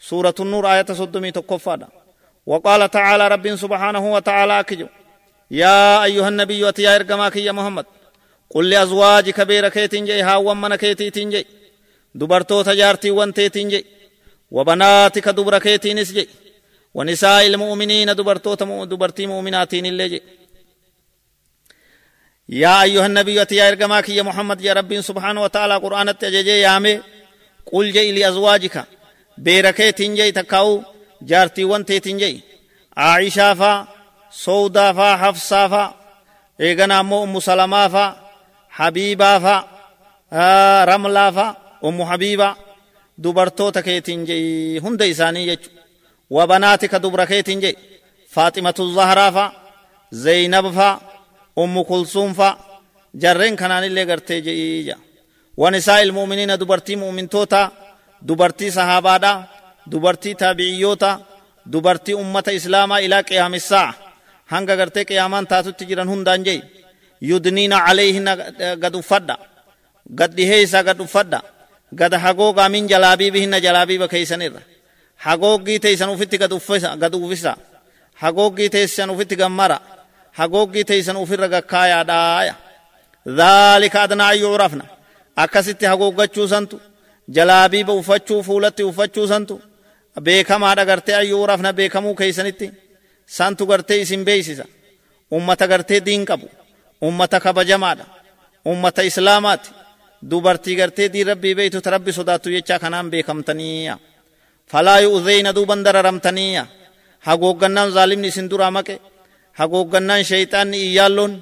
سورة النور آية صدمي تكفادا وقال تعالى رب سبحانه وتعالى أكجو يا أيها النبي أتيا إرقماك يا محمد قل لأزواجك بيركيتين جي هاوان من كيتين جي دبرتو تجارتي وانتيتين جي وبناتك دبركيتين جي ونساء المؤمنين دبرتو دبرتي مؤمناتين اللي يا أيها النبي يا إرقماك يا محمد يا رب سبحانه وتعالى قرآن التججي يامي. قل جي لأزواجك بيركي تنجي تكاو. جارتي وانتي تنجي. عائشة فا سودا فا حفصة فا. إيغنا أمو أم سلمة فا. حبيبة فا. آه رملة فا. أم حبيبة. دبرتو تكي تنجي. هند إساني يجو وبناتك دبركيت جي فاطمة الزهراء فا. زينب فا. جرين كنان اللي قرتي جي ونساء المؤمنين دبرتي مؤمن توتا دبرتي صحابة دا دبرتي تابعيوتا دبرتي أمة إسلاما إلى قيام الساعة. هنگا قرتي قيامان تاتو تجران هندان جي. يدنين عليهن قد فدا قد دهيسا قد فدا قد حقوقا من جلابي بهن جلابي بكيسن الرّ hagooggii teeysan ufitti gad uffisa hagooggii teessan ufitti gammara hagooggii teeysan ufirra gakkaayaadhaaya dhaalika adnaa an yucrafna akkasitti hagooggachuusantu jalaabiiba uffachuu fuulatti uffachuusantu beekamaadha gartee an yucrafna beekamuu keeysanitti santu gartee isin beeysisa ummata gartee diin qabu ummata kabajamaadha ummata islaamaati dubartii gartee diin rabbii beeytu ta rabbi sodaattu jechaa kanaan beekamtaniiya falaa yu'zeyna duuban dararamtaniya hagooggannaan zaalimni isin duraa maqe hagooggannaan sheyxaanni iyyaalloon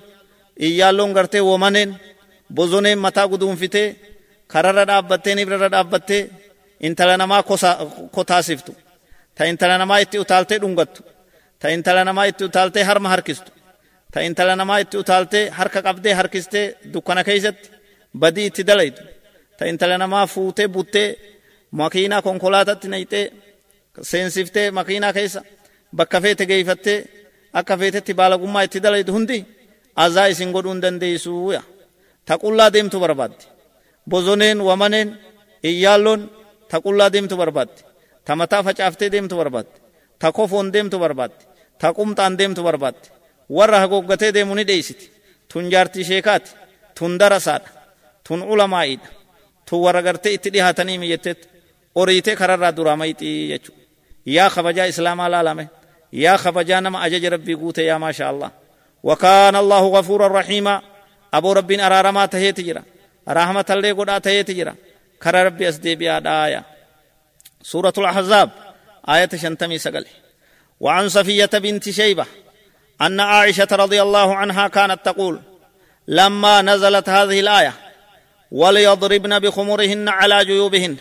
iyyaalloon gartee womaneen bozoneen mataa guduunfitee kararra dhaabbattee nibrarra dhaabbattee intala namaa kotaasiftu ta intala namaa itti utaaltee dhungattu ta intala namaa itti utaaltee harma harkistu ta intala namaa itti utaaltee harka qabdee harkistee dukkana keeysatti badii itti dalaytu ta intala namaa fuutee buttee makiinaa konkolaatatti nayxee seensiftee makiinaa keessa bakka feete geeyfattee akka feetetti baalagummaa itti dalaytu hundi azaa isin godhuu hin dandeeysuuya ta qullaa deemtu barbaaddi bozoneen wamaneen iyyaalloon ta qullaa deemtu barbaaddi ta mataa facaaftee deemtu barbaaddi ta kofoon deemtu barbaaddi ta qumxaan deemtu barbaaddi warra hagooggatee deemu ni dheeysiti tun jaartii sheekaati tun darasaadha tun ulamaa'iidha tun warra gartee itti dhihaatanii miyetteetti oriitee kararraa duraa jechuudha yaa kabajaa islaamaa laalame yaa kabajaa nama ajaja rabbii guute yaa maasha allah وكان الله غفورا رحيما. أبو رب أرارما تهي تجرا. رحمة الله قد تهي تجرا. كر ربي أسدي بيا آية. سورة الأحزاب. آية شنتمي سقل. وعن صفية بنت شيبة. أن عائشة رضي الله عنها كانت تقول لما نزلت هذه الآية وليضربن بخمرهن على جيوبهن.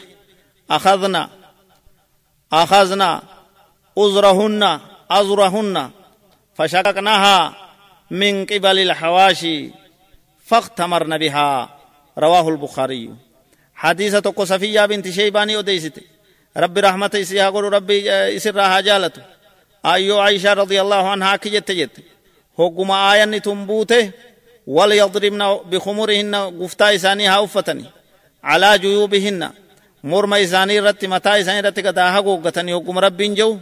أخذنا أخذنا أزرهن أزرهن فشققناها من قبل الحواشي فاختمرن بها. رواه البخاري. حديثة صفية بنت شيباني وديست رب رحمة إسيها قول ربي إسرها جالته أيو عائشة رضي الله عنها كي جت. جت هقما آيان تنبوته وليضربن بخمرهن قفتا إساني هاوفتني على جيوبهن. مرمى إساني رت متى إساني رت قداها قوقتني. هقما ربين جو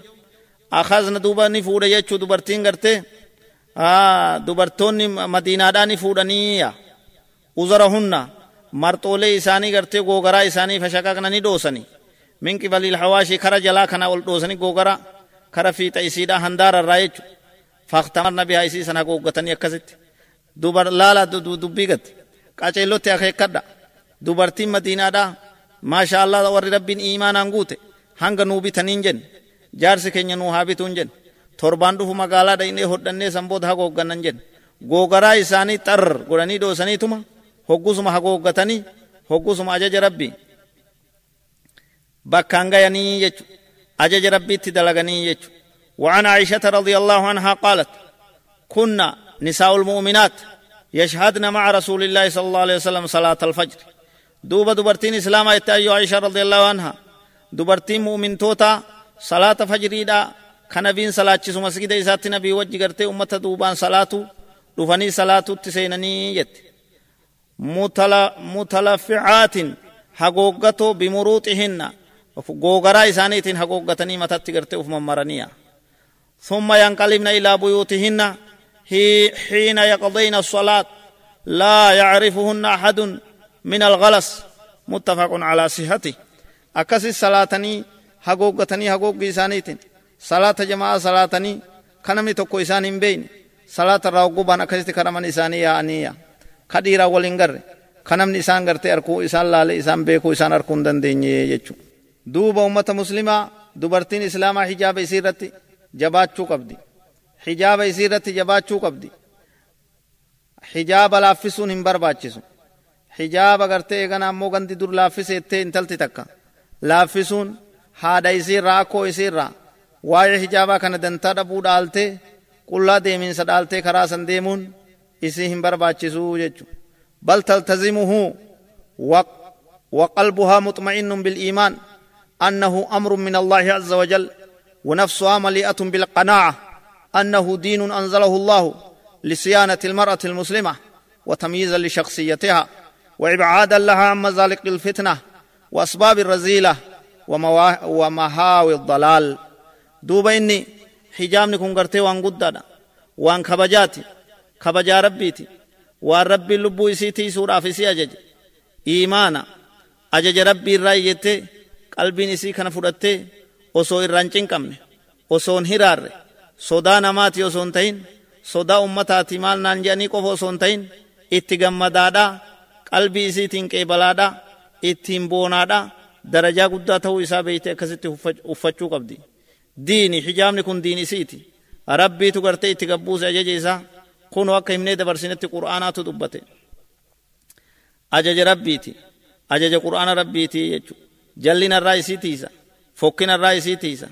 أخذنا دوبا نفود يجو دبرتين قرته آه دبرتوني مدينة داني فودنية uzarahunna marxoolee isaanii gartee googaraa isaanii fashaqaqnanii dhoosanii min qibaliil hawaashii kara jalaa kana ol dhoosanii googara kara fiixa isiidha handaara irraa jechu faaktamarna bihaa isii sana googgatanii akkasitti dubar laala dubbii gatte qaceellotti akeekkadha dubartiin madiinaadha maasha allah warri rabbiin iimaanaan guute hanga nuu bitaniin jenne jaarsi keenya nuu haa bituun jenne torbaan dhufu magaalaa dhaynee hodhannee sanboota haa googgannan jenne googaraa isaanii xar godhanii dhoosaniituma hoggusuma hagooggatanii hoggusuma ajaja rabbi bakkaan gayanii jechu ajaja rabbiitti dalaganii jechu وعن عائشة رضي الله عنها قالت كنا نساء المؤمنات يشهدن مع رسول الله صلى الله عليه وسلم صلاة الفجر دوبا دبرتين إسلام أيها عائشة رضي الله عنها دبرتين مؤمن توتا صلاة فجر دا كنبين صلاة مسجد إسات نبي وجه قرتي أمة دوبان صلاة دفني صلاة تسينني يت متلفعات hagooggatoo bimuruuxihinna googaraa isaaniitiin hagooggatanii matatti garte uf mammaraniya. ثم ينقلبن إلى بيوتهن حين يقضين الصلاة لا يعرفهن أحد من الغلس متفق على صحته أكس الصلاة هقوقتني هقوق إسانيت صلاة جماعة صلاة كنمني تكو إسان بين صلاة الرقوبان أكست كرمان إساني يا أنيا كديرا ولنجر kanamni isaan gartee arkuu isaan laale isaan beekuu isaan arkuu hin dandeenye jechuudha. Duuba uummata muslimaa dubartiin islaamaa hijaaba isii irratti jabaachuu qabdi. Hijaaba isii irratti jabaachuu qabdi. Hijaaba laaffisuun hin barbaachisu. Hijaaba gartee eegana ammoo gandi dur laaffiseettee intalti takka. Laaffisuun haadha isiirraa akkoo isiirraa waa'ee hijaabaa kana dantaa dhabuu dhaaltee qullaa deemiinsa dhaaltee karaa san deemuun isii hin barbaachisu jechuudha. بل تلتزمه وقلبها مطمئن بالإيمان أنه أمر من الله عز وجل ونفسها مليئة بالقناعة أنه دين أنزله الله لصيانة المرأة المسلمة وتمييزا لشخصيتها وإبعادا لها عن مزالق الفتنة وأسباب الرزيلة ومهاوي الضلال دوبا إني حجامني كن قرتي وان قدادا وان كبجاتي كبجا ربيتي tiisuudhaaf isii ajaje iimaana ajaja rabbii irraa iyyette qalbiin isii kana fudhattee osoo irraan cinqamne osoo hin hiraarre sodaa namaati osoo hin ta'in sodaa ummataati maal naan jedhanii qofa osoo hin ta'in itti gammadaadha qalbii isiitiin qeebalaadha ittiin boonaadha beeyte akkasitti uffachuu qabdi diini hijaabni kun diin isiiti rabbiitu gartee itti gabbuuse ajaja isaa kunoo akka himnee dabarsinetti qur'aanaatu dubbate ajaja rabbiiti ajaja qur'aana rabbiiti jechuudha jallina irraa isii tiisa fokkina irraa isii tiisa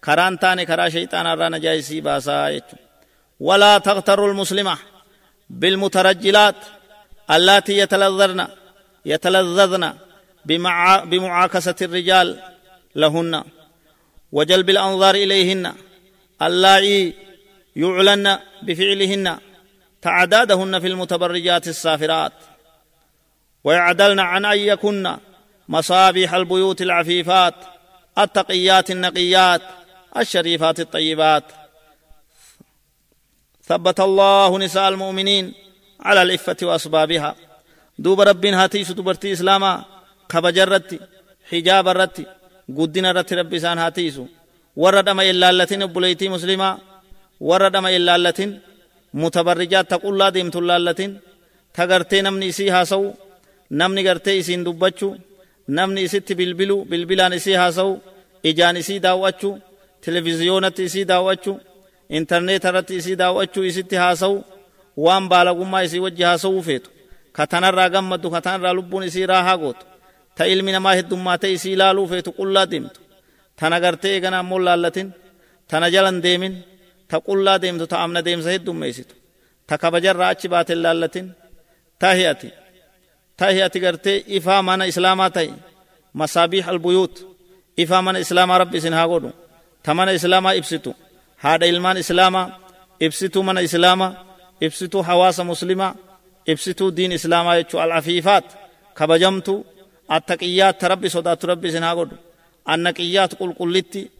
karaan taane karaa shayxaana irraa najaa isii baasaa jechuudha walaa taqtaru lmuslima بالمترجلات اللاتي يتلذذن يتلذذن بمعاكسة الرجال لهن وجلب الأنظار إليهن اللائي يعلن بفعلهن تعدادهن في المتبرجات السافرات. ويعدلن عن أن يكن مصابيح البيوت العفيفات التقيات النقيات الشريفات الطيبات. ثبت الله نساء المؤمنين على العفة وأسبابها دوب رب هاتيس دبرتي إسلاما. كبجرتي حجاب الرتي قدنا رتي ربي سان هاتيسو ورد أما إلا التين بليتي مسلما ورد أما إلا التين mutabarrijaat ta qullaa deemtu laallatin ta namni isii haasa'u namni gartee isiin dubbachuu namni isitti bilbilu bilbilaan isii haasa'u ijaan isii daawwachuu televiziyoonatti isii daawwachuu intarneeta irratti isii daawwachuu isitti haasa'u waan baalagummaa isii wajji haasa'uu feetu ka tanarraa gammaddu ka tanarraa lubbuun isii raahaa gootu ta ilmi namaa heddummaatee isii ilaaluu feetu qullaa deemtu tana gartee eegana ammoo laallatin tana jalan deemin ta qullaa deemtu ta amna deemsa heddummeessitu ta kabajarraa achi baate laallatin ta hi'ati ta hi'ati gartee ifaa mana islaamaa ta'e masaabiih albuyuut ifaa mana islaamaa rabbi isin haa godhu ta mana islaamaa ibsitu haadha ilmaan islaamaa ibsituu mana islaamaa ibsituu hawaasa muslimaa ibsituu diin islaamaa jechuu alcafiifaat kabajamtu rabbi isin haa godhu annaqiyyaat qulqullitti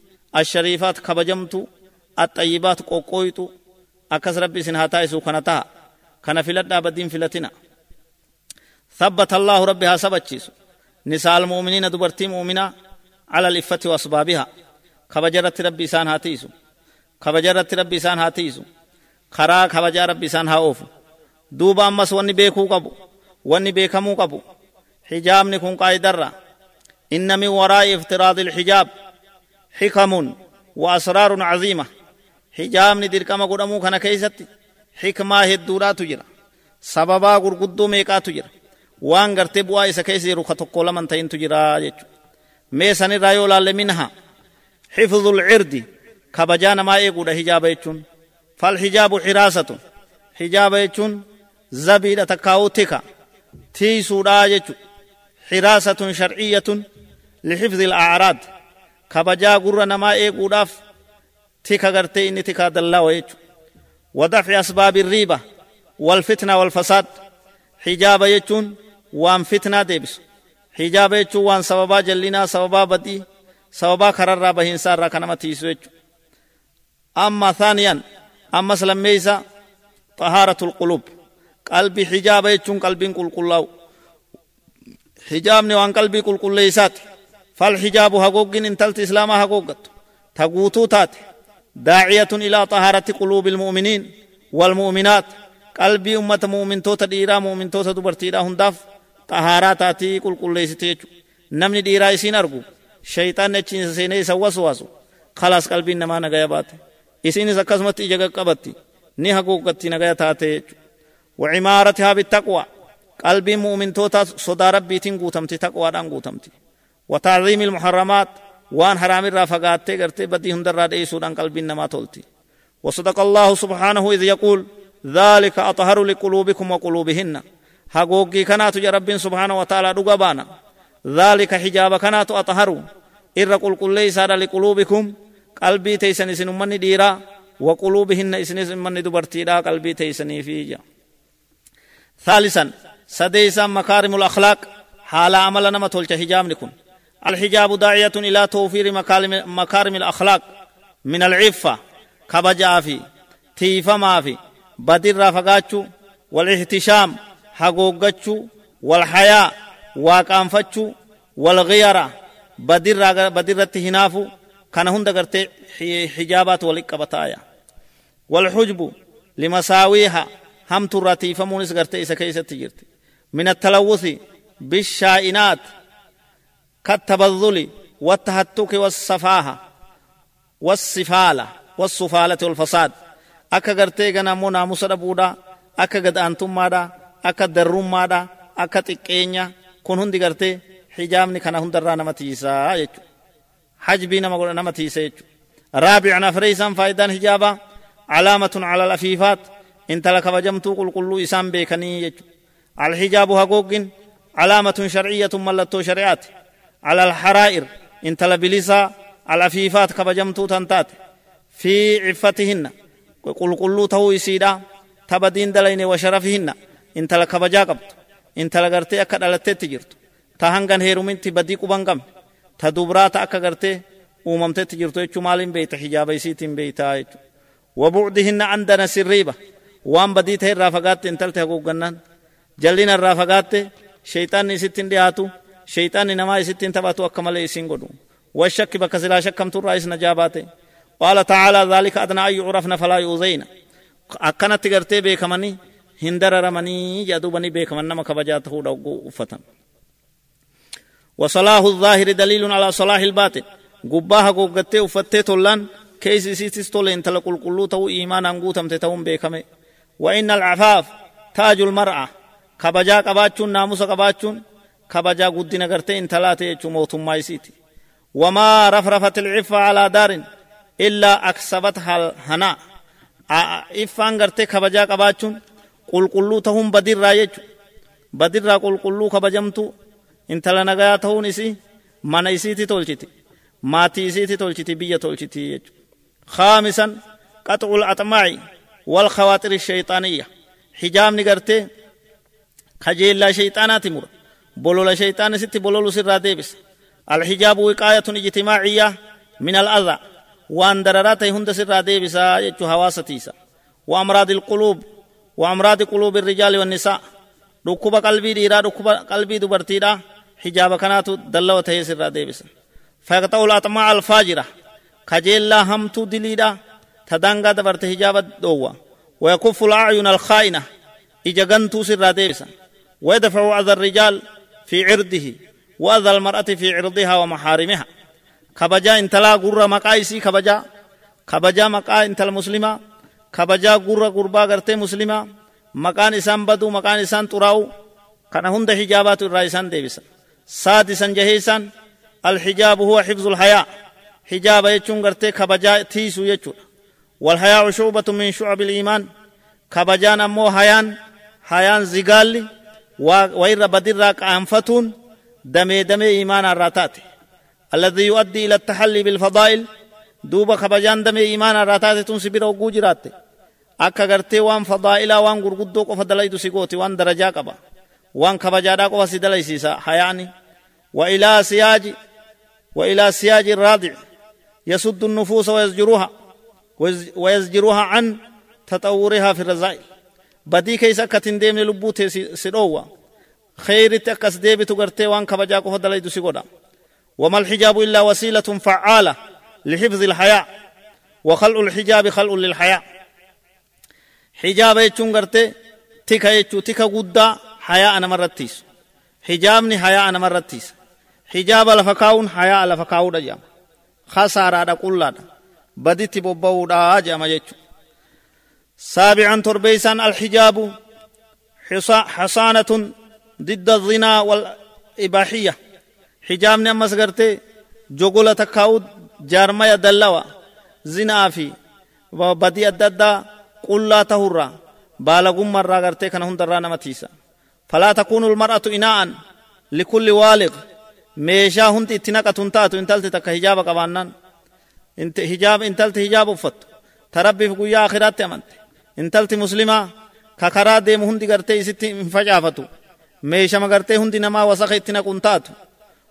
ashariifaat kabajamtu axayyibaat qoqqooyxu akkas rabbi isin haa taa'isu kana taha kana filadhaa badiin filatina ثبت الله ربي ها سبتشيسو نساء المؤمنين دبرتي مؤمنة على الإفة وأسبابها كبجرت ربي سان هاتيسو كبجرت ربي سان هاتيسو خرا كبجا ربي سان هاوفو دوبا أمس وني بيكو قبو وني بيكمو قبو حجابني كن قايدرا إن من وراء افتراض الحجاب حكم وأسرار عظيمة حجابني دركما قدمو كان كيستي حكمة هدورا تجرا سببا غرغدو ميقا تجرا waan gartee bu'aa isa keessa jiru ka tokko laman ta'intu jira jechuudha. Mee sanirraa yoo laalle minha xifdul cirdi kabajaa namaa eeguudha hijaaba jechuun. Fal hijaabu xiraasatu hijaaba jechuun zabiidha takkaa'uu حراسة شرعية لحفظ الأعراض. كبجا قرر نما إيه قداف تيكا غرتي إني تيكا دلاويج ودفع أسباب الريبة والفتنة والفساد. حجاب يجون وان فتنة ديبس. حجاب يجون وان سببا جلنا سببا بدي سببا خرر رابه إنسان راكنا ما أما ثانيا أما سلم ميزا طهارة القلوب. قلبي حجاب يجون قلبين قل قلوب hijaabni waan qalbii qulqulleeysaati fal hijaabu hagooggiin intalti islaamaa hagooggattu ta guutuu taate daaciyatun ilaa xahaarati quluubi ilmu'miniin walmu'minaat qalbii ummata mu'mintoota dhiiraa mu'mintoota dubartiidhaa hundaaf xahaaraa taatii qulqulleessite jechuudha namni dhiiraa isiin argu shayxaan achiin seenee isa waswaasu kalaas qalbiin namaa nagaya baate isiinis akkasumatti ija qaqqabatti ni haguuggatti nagaya taate jechuudha قلبي مؤمن توتا صدا ربي تين غوتمتي تقوى دان غوتمتي وتعظيم المحرمات وان حرام الرافقات تيغرتي بدي هندر راد اي سودان قلبي نما تولتي وصدق الله سبحانه اذ يقول ذلك اطهر لقلوبكم وقلوبهن هاغوغي كانت يا رب سبحانه وتعالى دغبانا ذلك حجاب كانت اطهر ارى قل قل ليس لقلوبكم قلبي تيسن سن من ديرا وقلوبهن اسن من دبرتي دا قلبي تيسن فيجا ثالثا سديسا مكارم الأخلاق حال عمل نما تولش حجاب نكون الحجاب داعية إلى توفير مكارم الأخلاق من العفة كبجا في تيفا ما في بدر رافقاتشو والاحتشام hagoogachuu wal hayaa waaqaanfachuu wal giyara badirratti hinaafu kana hunda gartee hijaabaatu walit qabataaya wal xujbu limasaawiiha hamturraa tiifamuunis gartee isa من التلوث بالشائنات كالتبذل والتهتك والصفاهة والصفالة والصفالة والفساد. أكا قرتي غنا مونا مصر بودا أكا قد أنتم مادا أكا درم مادا أكا تكينيا. كون هندي قرتي حجام نكنا هندر نمتيسا يتو حج بينا مقول نمتيسا يتو رابع نفريسا فايدا حجابا. علامة على الأفيفات. انت لك وجمتو قل قلو إسان بيكني يتو hagoogin calaamatun sharciyyatun mallattoo shari'aati cala alxaraa'ir intala bilisaa alafiifaat kabajamtuu tan taate fi ciffatihinna qulqulluu tahuu isiidha tabadiin dalayne wa sharafihinna intala kabajaa qabdu intala gartee akka dhalatteetti jirtu ta hangan heeruminti badii quban qabne ta dubraa ta akka gartee uumamteetti jirtu jechuu maaliin beeyta hijaaba isiitiin beeytaa jechuu wabucdihinna andana sirriiba waan badii ta'e irraa fagaatte intalti haguuggannaan jallina irraa fagaatte sheyxaanni isittiin dhiyaatu sheyxaanni namaa isittiin taphatu akka malee isin godhu والشك بكسلا شكم ترى إسنا جاباته قال تعالى ذلك أدنى أن يعرفن فلا يؤذين akkanatti gartee beekamanii hin dararamanii jedhubanii beekaman nama kabajaa ta'uudha ogguu uffatan وصلاح الظاهر دليل على صلاح الباطن قباها قوقتي وفتي تولان كيس سيتس تولين تلقل قلو تو إيمانا قوتم تتهم بيكمي وإن العفاف تاج المرأة قباتشون ناموس قباتشون كبجا قدنا قرتي انتلاتي يجو موت مايسيتي وما رفرفت العفة على دار إلا أكسبتها الهنا إفان قرتي كبجا قباتشون قل قلو تهم بدر رايجو بدر قل قلو كبجمتو intala nagayaa ta'uun isii mana isiiti tolchiti. Maatii isiiti tolchiti biyya tolchiti jechu khaamisan qax'u laxmaaci والخواطر الشيطانية حجام نغرتي خجيلا شيطانات مر بولولا شيطان ست بولولو سر ديبس. الحجاب وقاية اجتماعية من الأذى. وأن دررات هند سر ديبس يجو حواستيسا وأمراض القلوب. وأمراض قلوب الرجال والنساء. ركوب قلبي ديرا ركوب قلبي دبرتيرا حجاب كانت دلو تهي سر ديبس. فيقطع الأطماع الفاجرة. خجيلا همتو دليدا تدانغا دبرت حجاب دوا ويكف الأعين الخائنة. إجا سر ديبسا ويدفع أذى الرجال في عرضه وأذى المرأة في عرضها ومحارمها. كبجا انتلا قرى مقايسي كبجا كبجا مقا انت المسلمة كبجا قرى قربا قرتي مسلمة مقان إسان بدو مقان إسان تراو. كان هند حجابات الرئيسان ديبسا. سادسا جهيسا الحجاب هو حفظ الحياة حجاب يچون قرتي كبجا تيسو يچون والحياء شعبة من شعب الإيمان. كبجان أمو حيان حيان زقالي وإن ربد الراك أنفتون دمي دمي إيمان الراتات الذي يؤدي إلى التحلي بالفضائل دوبا خبجان دمي إيمان الراتات تنسبرا وقوجرات أكا غرتي وان فضائلا وان غرقدو قفا دلائدو سيقوتي وان درجا قبا وان خبجارا قفا سيدلائي سيسا حياني وإلى سياج وإلى سياج الرادع يسد النفوس ويزجروها ويزجروها عن تطورها في الرزائل بدي كيس كتن ديم لبو سدوا خير تكس ديبي تغرتي وان كبجا كو دلي دسي وما الحجاب الا وسيله فعاله لحفظ الحياة وخلق الحجاب خلق للحياة حجاب يچون غرتي تيكا يچو تيكا غدا حياة أنا مرتيس حجابني حياة أنا مرتيس حجاب لفكاون حياة لفكاو دجام خسارة دا كلها بديت بوبودا جama jechu سابعا تربيسا الحجاب حصانة ضد الزنا والإباحية. حجاب نمس قرتي جوغولا تكاود جارما يدلوا زنا في وبدي الددا قل لا تهرى بالغم مرة قرتي كان هندرا نمتيسا فلا تكون المرأة إناء لكل والغ. ميشا هنت اتناك تنتاتو انتلت تك حجاب قبانان انت حجاب انتلت حجاب uffattu ta rabbiif guyyaa akhiraatti amante intalti muslimaa ka karaa deemu hundi gartee isitti hin facaafatu. Meeshama gartee hundi namaa wasaka itti naqun taatu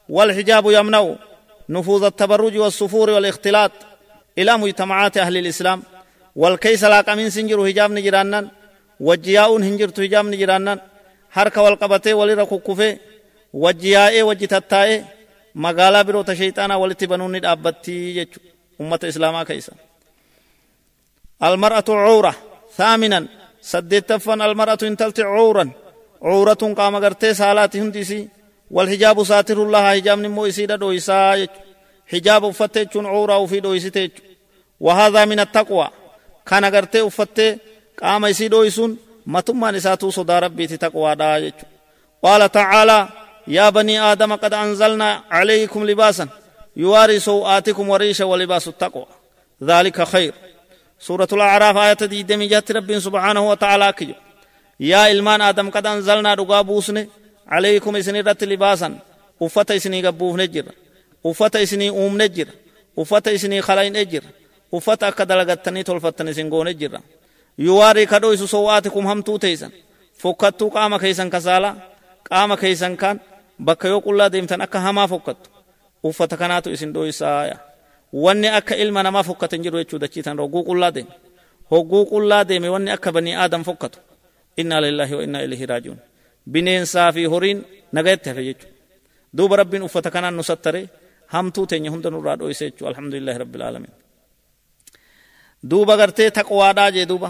والحجاب يمنع نفوذ التبرج والسفور والاختلاط إلى مجتمعات أهل الإسلام والكيس لا قمين سنجر حجاب نجرانان وجياء هنجر حجاب نجرانان حركة والقبتي ولي كفي وجياء وجتتاء مقالا برو تشيطانا ولتبنون الأبتي أمة إسلاما كيسا المرأة عورة ثامنا سدتفن المرأة انتلت عورا. عورة قام قرتي سالات هندسي والحجاب ساتر الله حجاب نمو إسيدا دويسا حجاب أفتت عورة وفي دويسي وهذا من التقوى. كان قرتي أفتت قام إسي دويسون متما نساتو صدا ربي تقوى دا قال تعالى يا بني آدم قد أنزلنا عليكم لباسا يواري سوءاتكم وريش ولباس التقوى. ذلك خير. سورة الأعراف آية دي دمي جات رب سبحانه وتعالى كيو. يا إلمان آدم قد أنزلنا رقا بوسن عليكم إسني رت لباسا. وفتا إسني قبوف نجر. وفتا إسني أوم نجر. وفتا إسني خلاين نجر. وفتا كدلغتني تلفتني سنقو نجر. يواري كدو إسو سوءاتكم هم تو تيسن فكتو قام كيسن كسالا. قام كيسن كان. بكيو قلا ديمتن أكا هما فكتو uffata kanaatu isin dhoysaaya wanni akka ilma namaa fokkatan jiru jechuu dachiitan hogguu qullaa deeme hogguu qullaa deeme wanni akka banii aadam fokkatu innaa lillahi wa innaa ilaihi raajiun bineensaa fi horiin nagayatti hafe jechuu duuba rabbiin uffata kanaan nu sattare hamtuu teenya hunda nurraa dhoyse jechuu alhamdulillahi rabbil aalamiin duuba gartee taqwaadhaa jee duuba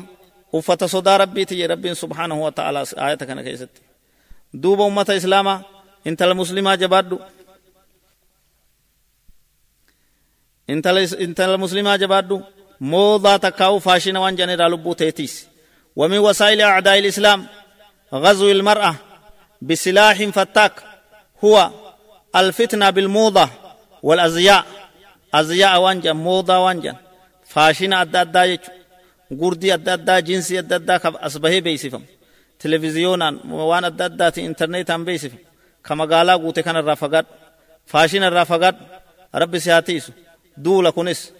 uffata sodaa rabbiiti je rabbiin subhaanahu wa ta'ala ayata kana keessatti duuba ummata islaamaa intala muslimaa jabaadhu intala muslimaa jabaadhu moodaa takkaa'u faashina waan jan irraa lubbuu teetiis. ومن وسائل أعداء الإسلام غزو المرأة بسلاح فتاك هو الفتنة بالموضة والأزياء أزياء وانجا موضة وانجا فاشين أدى أدى قردي أدى أدى جنسي أدى أدى أصبه بيسفم تلفزيونا وان أدى انترنت هم بيسفم كما قالا قوتي كان الرافقات فاشين الرافقات رب سياتيسو دولا كنس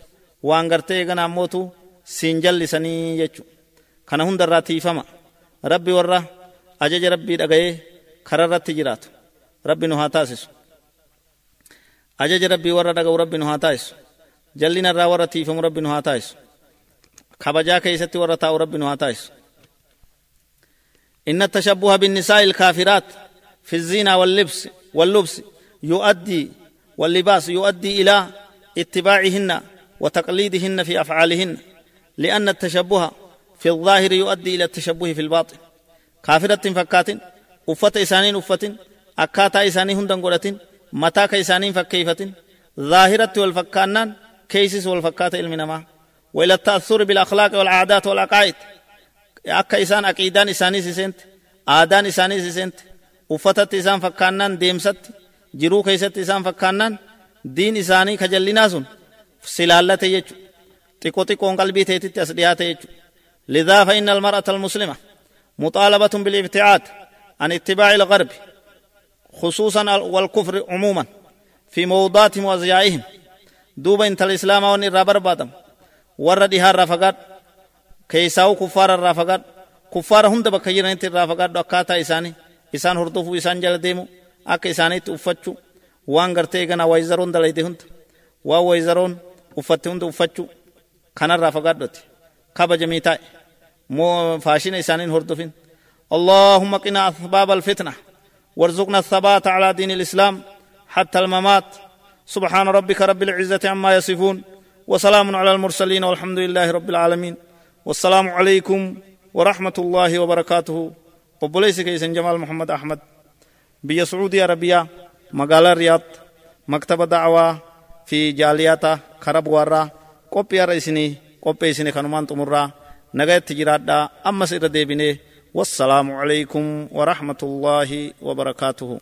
وان غرتي غنا موتو سنجل لسني يجو kana hundarraa tiifama rabbi warra ajaja rabbii dhaga'ee kararratti jiraatu rabbi nu haa taasisu ajaja rabbii warra dhaga'u rabbi nu haa taasisu jallinarraa warra tiifamu rabbi nu haa taasisu kabajaa keessatti warra taa'u rabbi nu haa taasisu إن التشبه بالنساء الكافرات في الزينة واللبس واللبس يؤدي واللباس يؤدي إلى اتباعهن وتقليدهن في أفعالهن لأن التشبه في الظاهر يؤدي إلى التشبه في الباطن. كافرة فكات أفت إسانين أفت أكاتا إساني هندن قرة متاك إسانين فكيفة ظاهرة والفكانان كيسس والفكات إلمنما. وإلى التأثر بالأخلاق والعادات والعقائد. أكا إسان أكيدان إساني سيسنت آدان إساني سيسنت أفتت إسان فكانان ديمست جرو كيست دين إساني كجلنا سن سلالة يجو تكو تكو قلبي تيتي أسديات يجو لذا فإن المرأة المسلمة مطالبة بالابتعاد عن اتباع الغرب خصوصا والكفر عموما في موضات وأزيائهم دوبا انت الإسلام وان الرابر بادم وردها الرافقات كيساو كفار الرافقات كفار هند بكيرا انت الرافقات دكاتا إساني إسان هردوفو إسان جل ديمو أك إساني تفتشو وان غرتي غنا ويزرون دلائدي هند وا ويزرون uffatti hunda uffachuu kanarraa fagaadhote kabajamii taa'e مو فاشين إسانين هردفين اللهم قنا أسباب الفتنة وارزقنا الثبات على دين الإسلام حتى الممات سبحان ربك رب العزة عما يصفون وسلام على المرسلين والحمد لله رب العالمين والسلام عليكم ورحمة الله وبركاته وبليس كيسن جمال محمد أحمد بيا عربية مقالة رياض مكتب دعوة في جالياتا كرب ورا قوبي رئيسني قوبي سني خنمان تمرا نغايت جرادا أما سير ديبني والسلام عليكم ورحمة الله وبركاته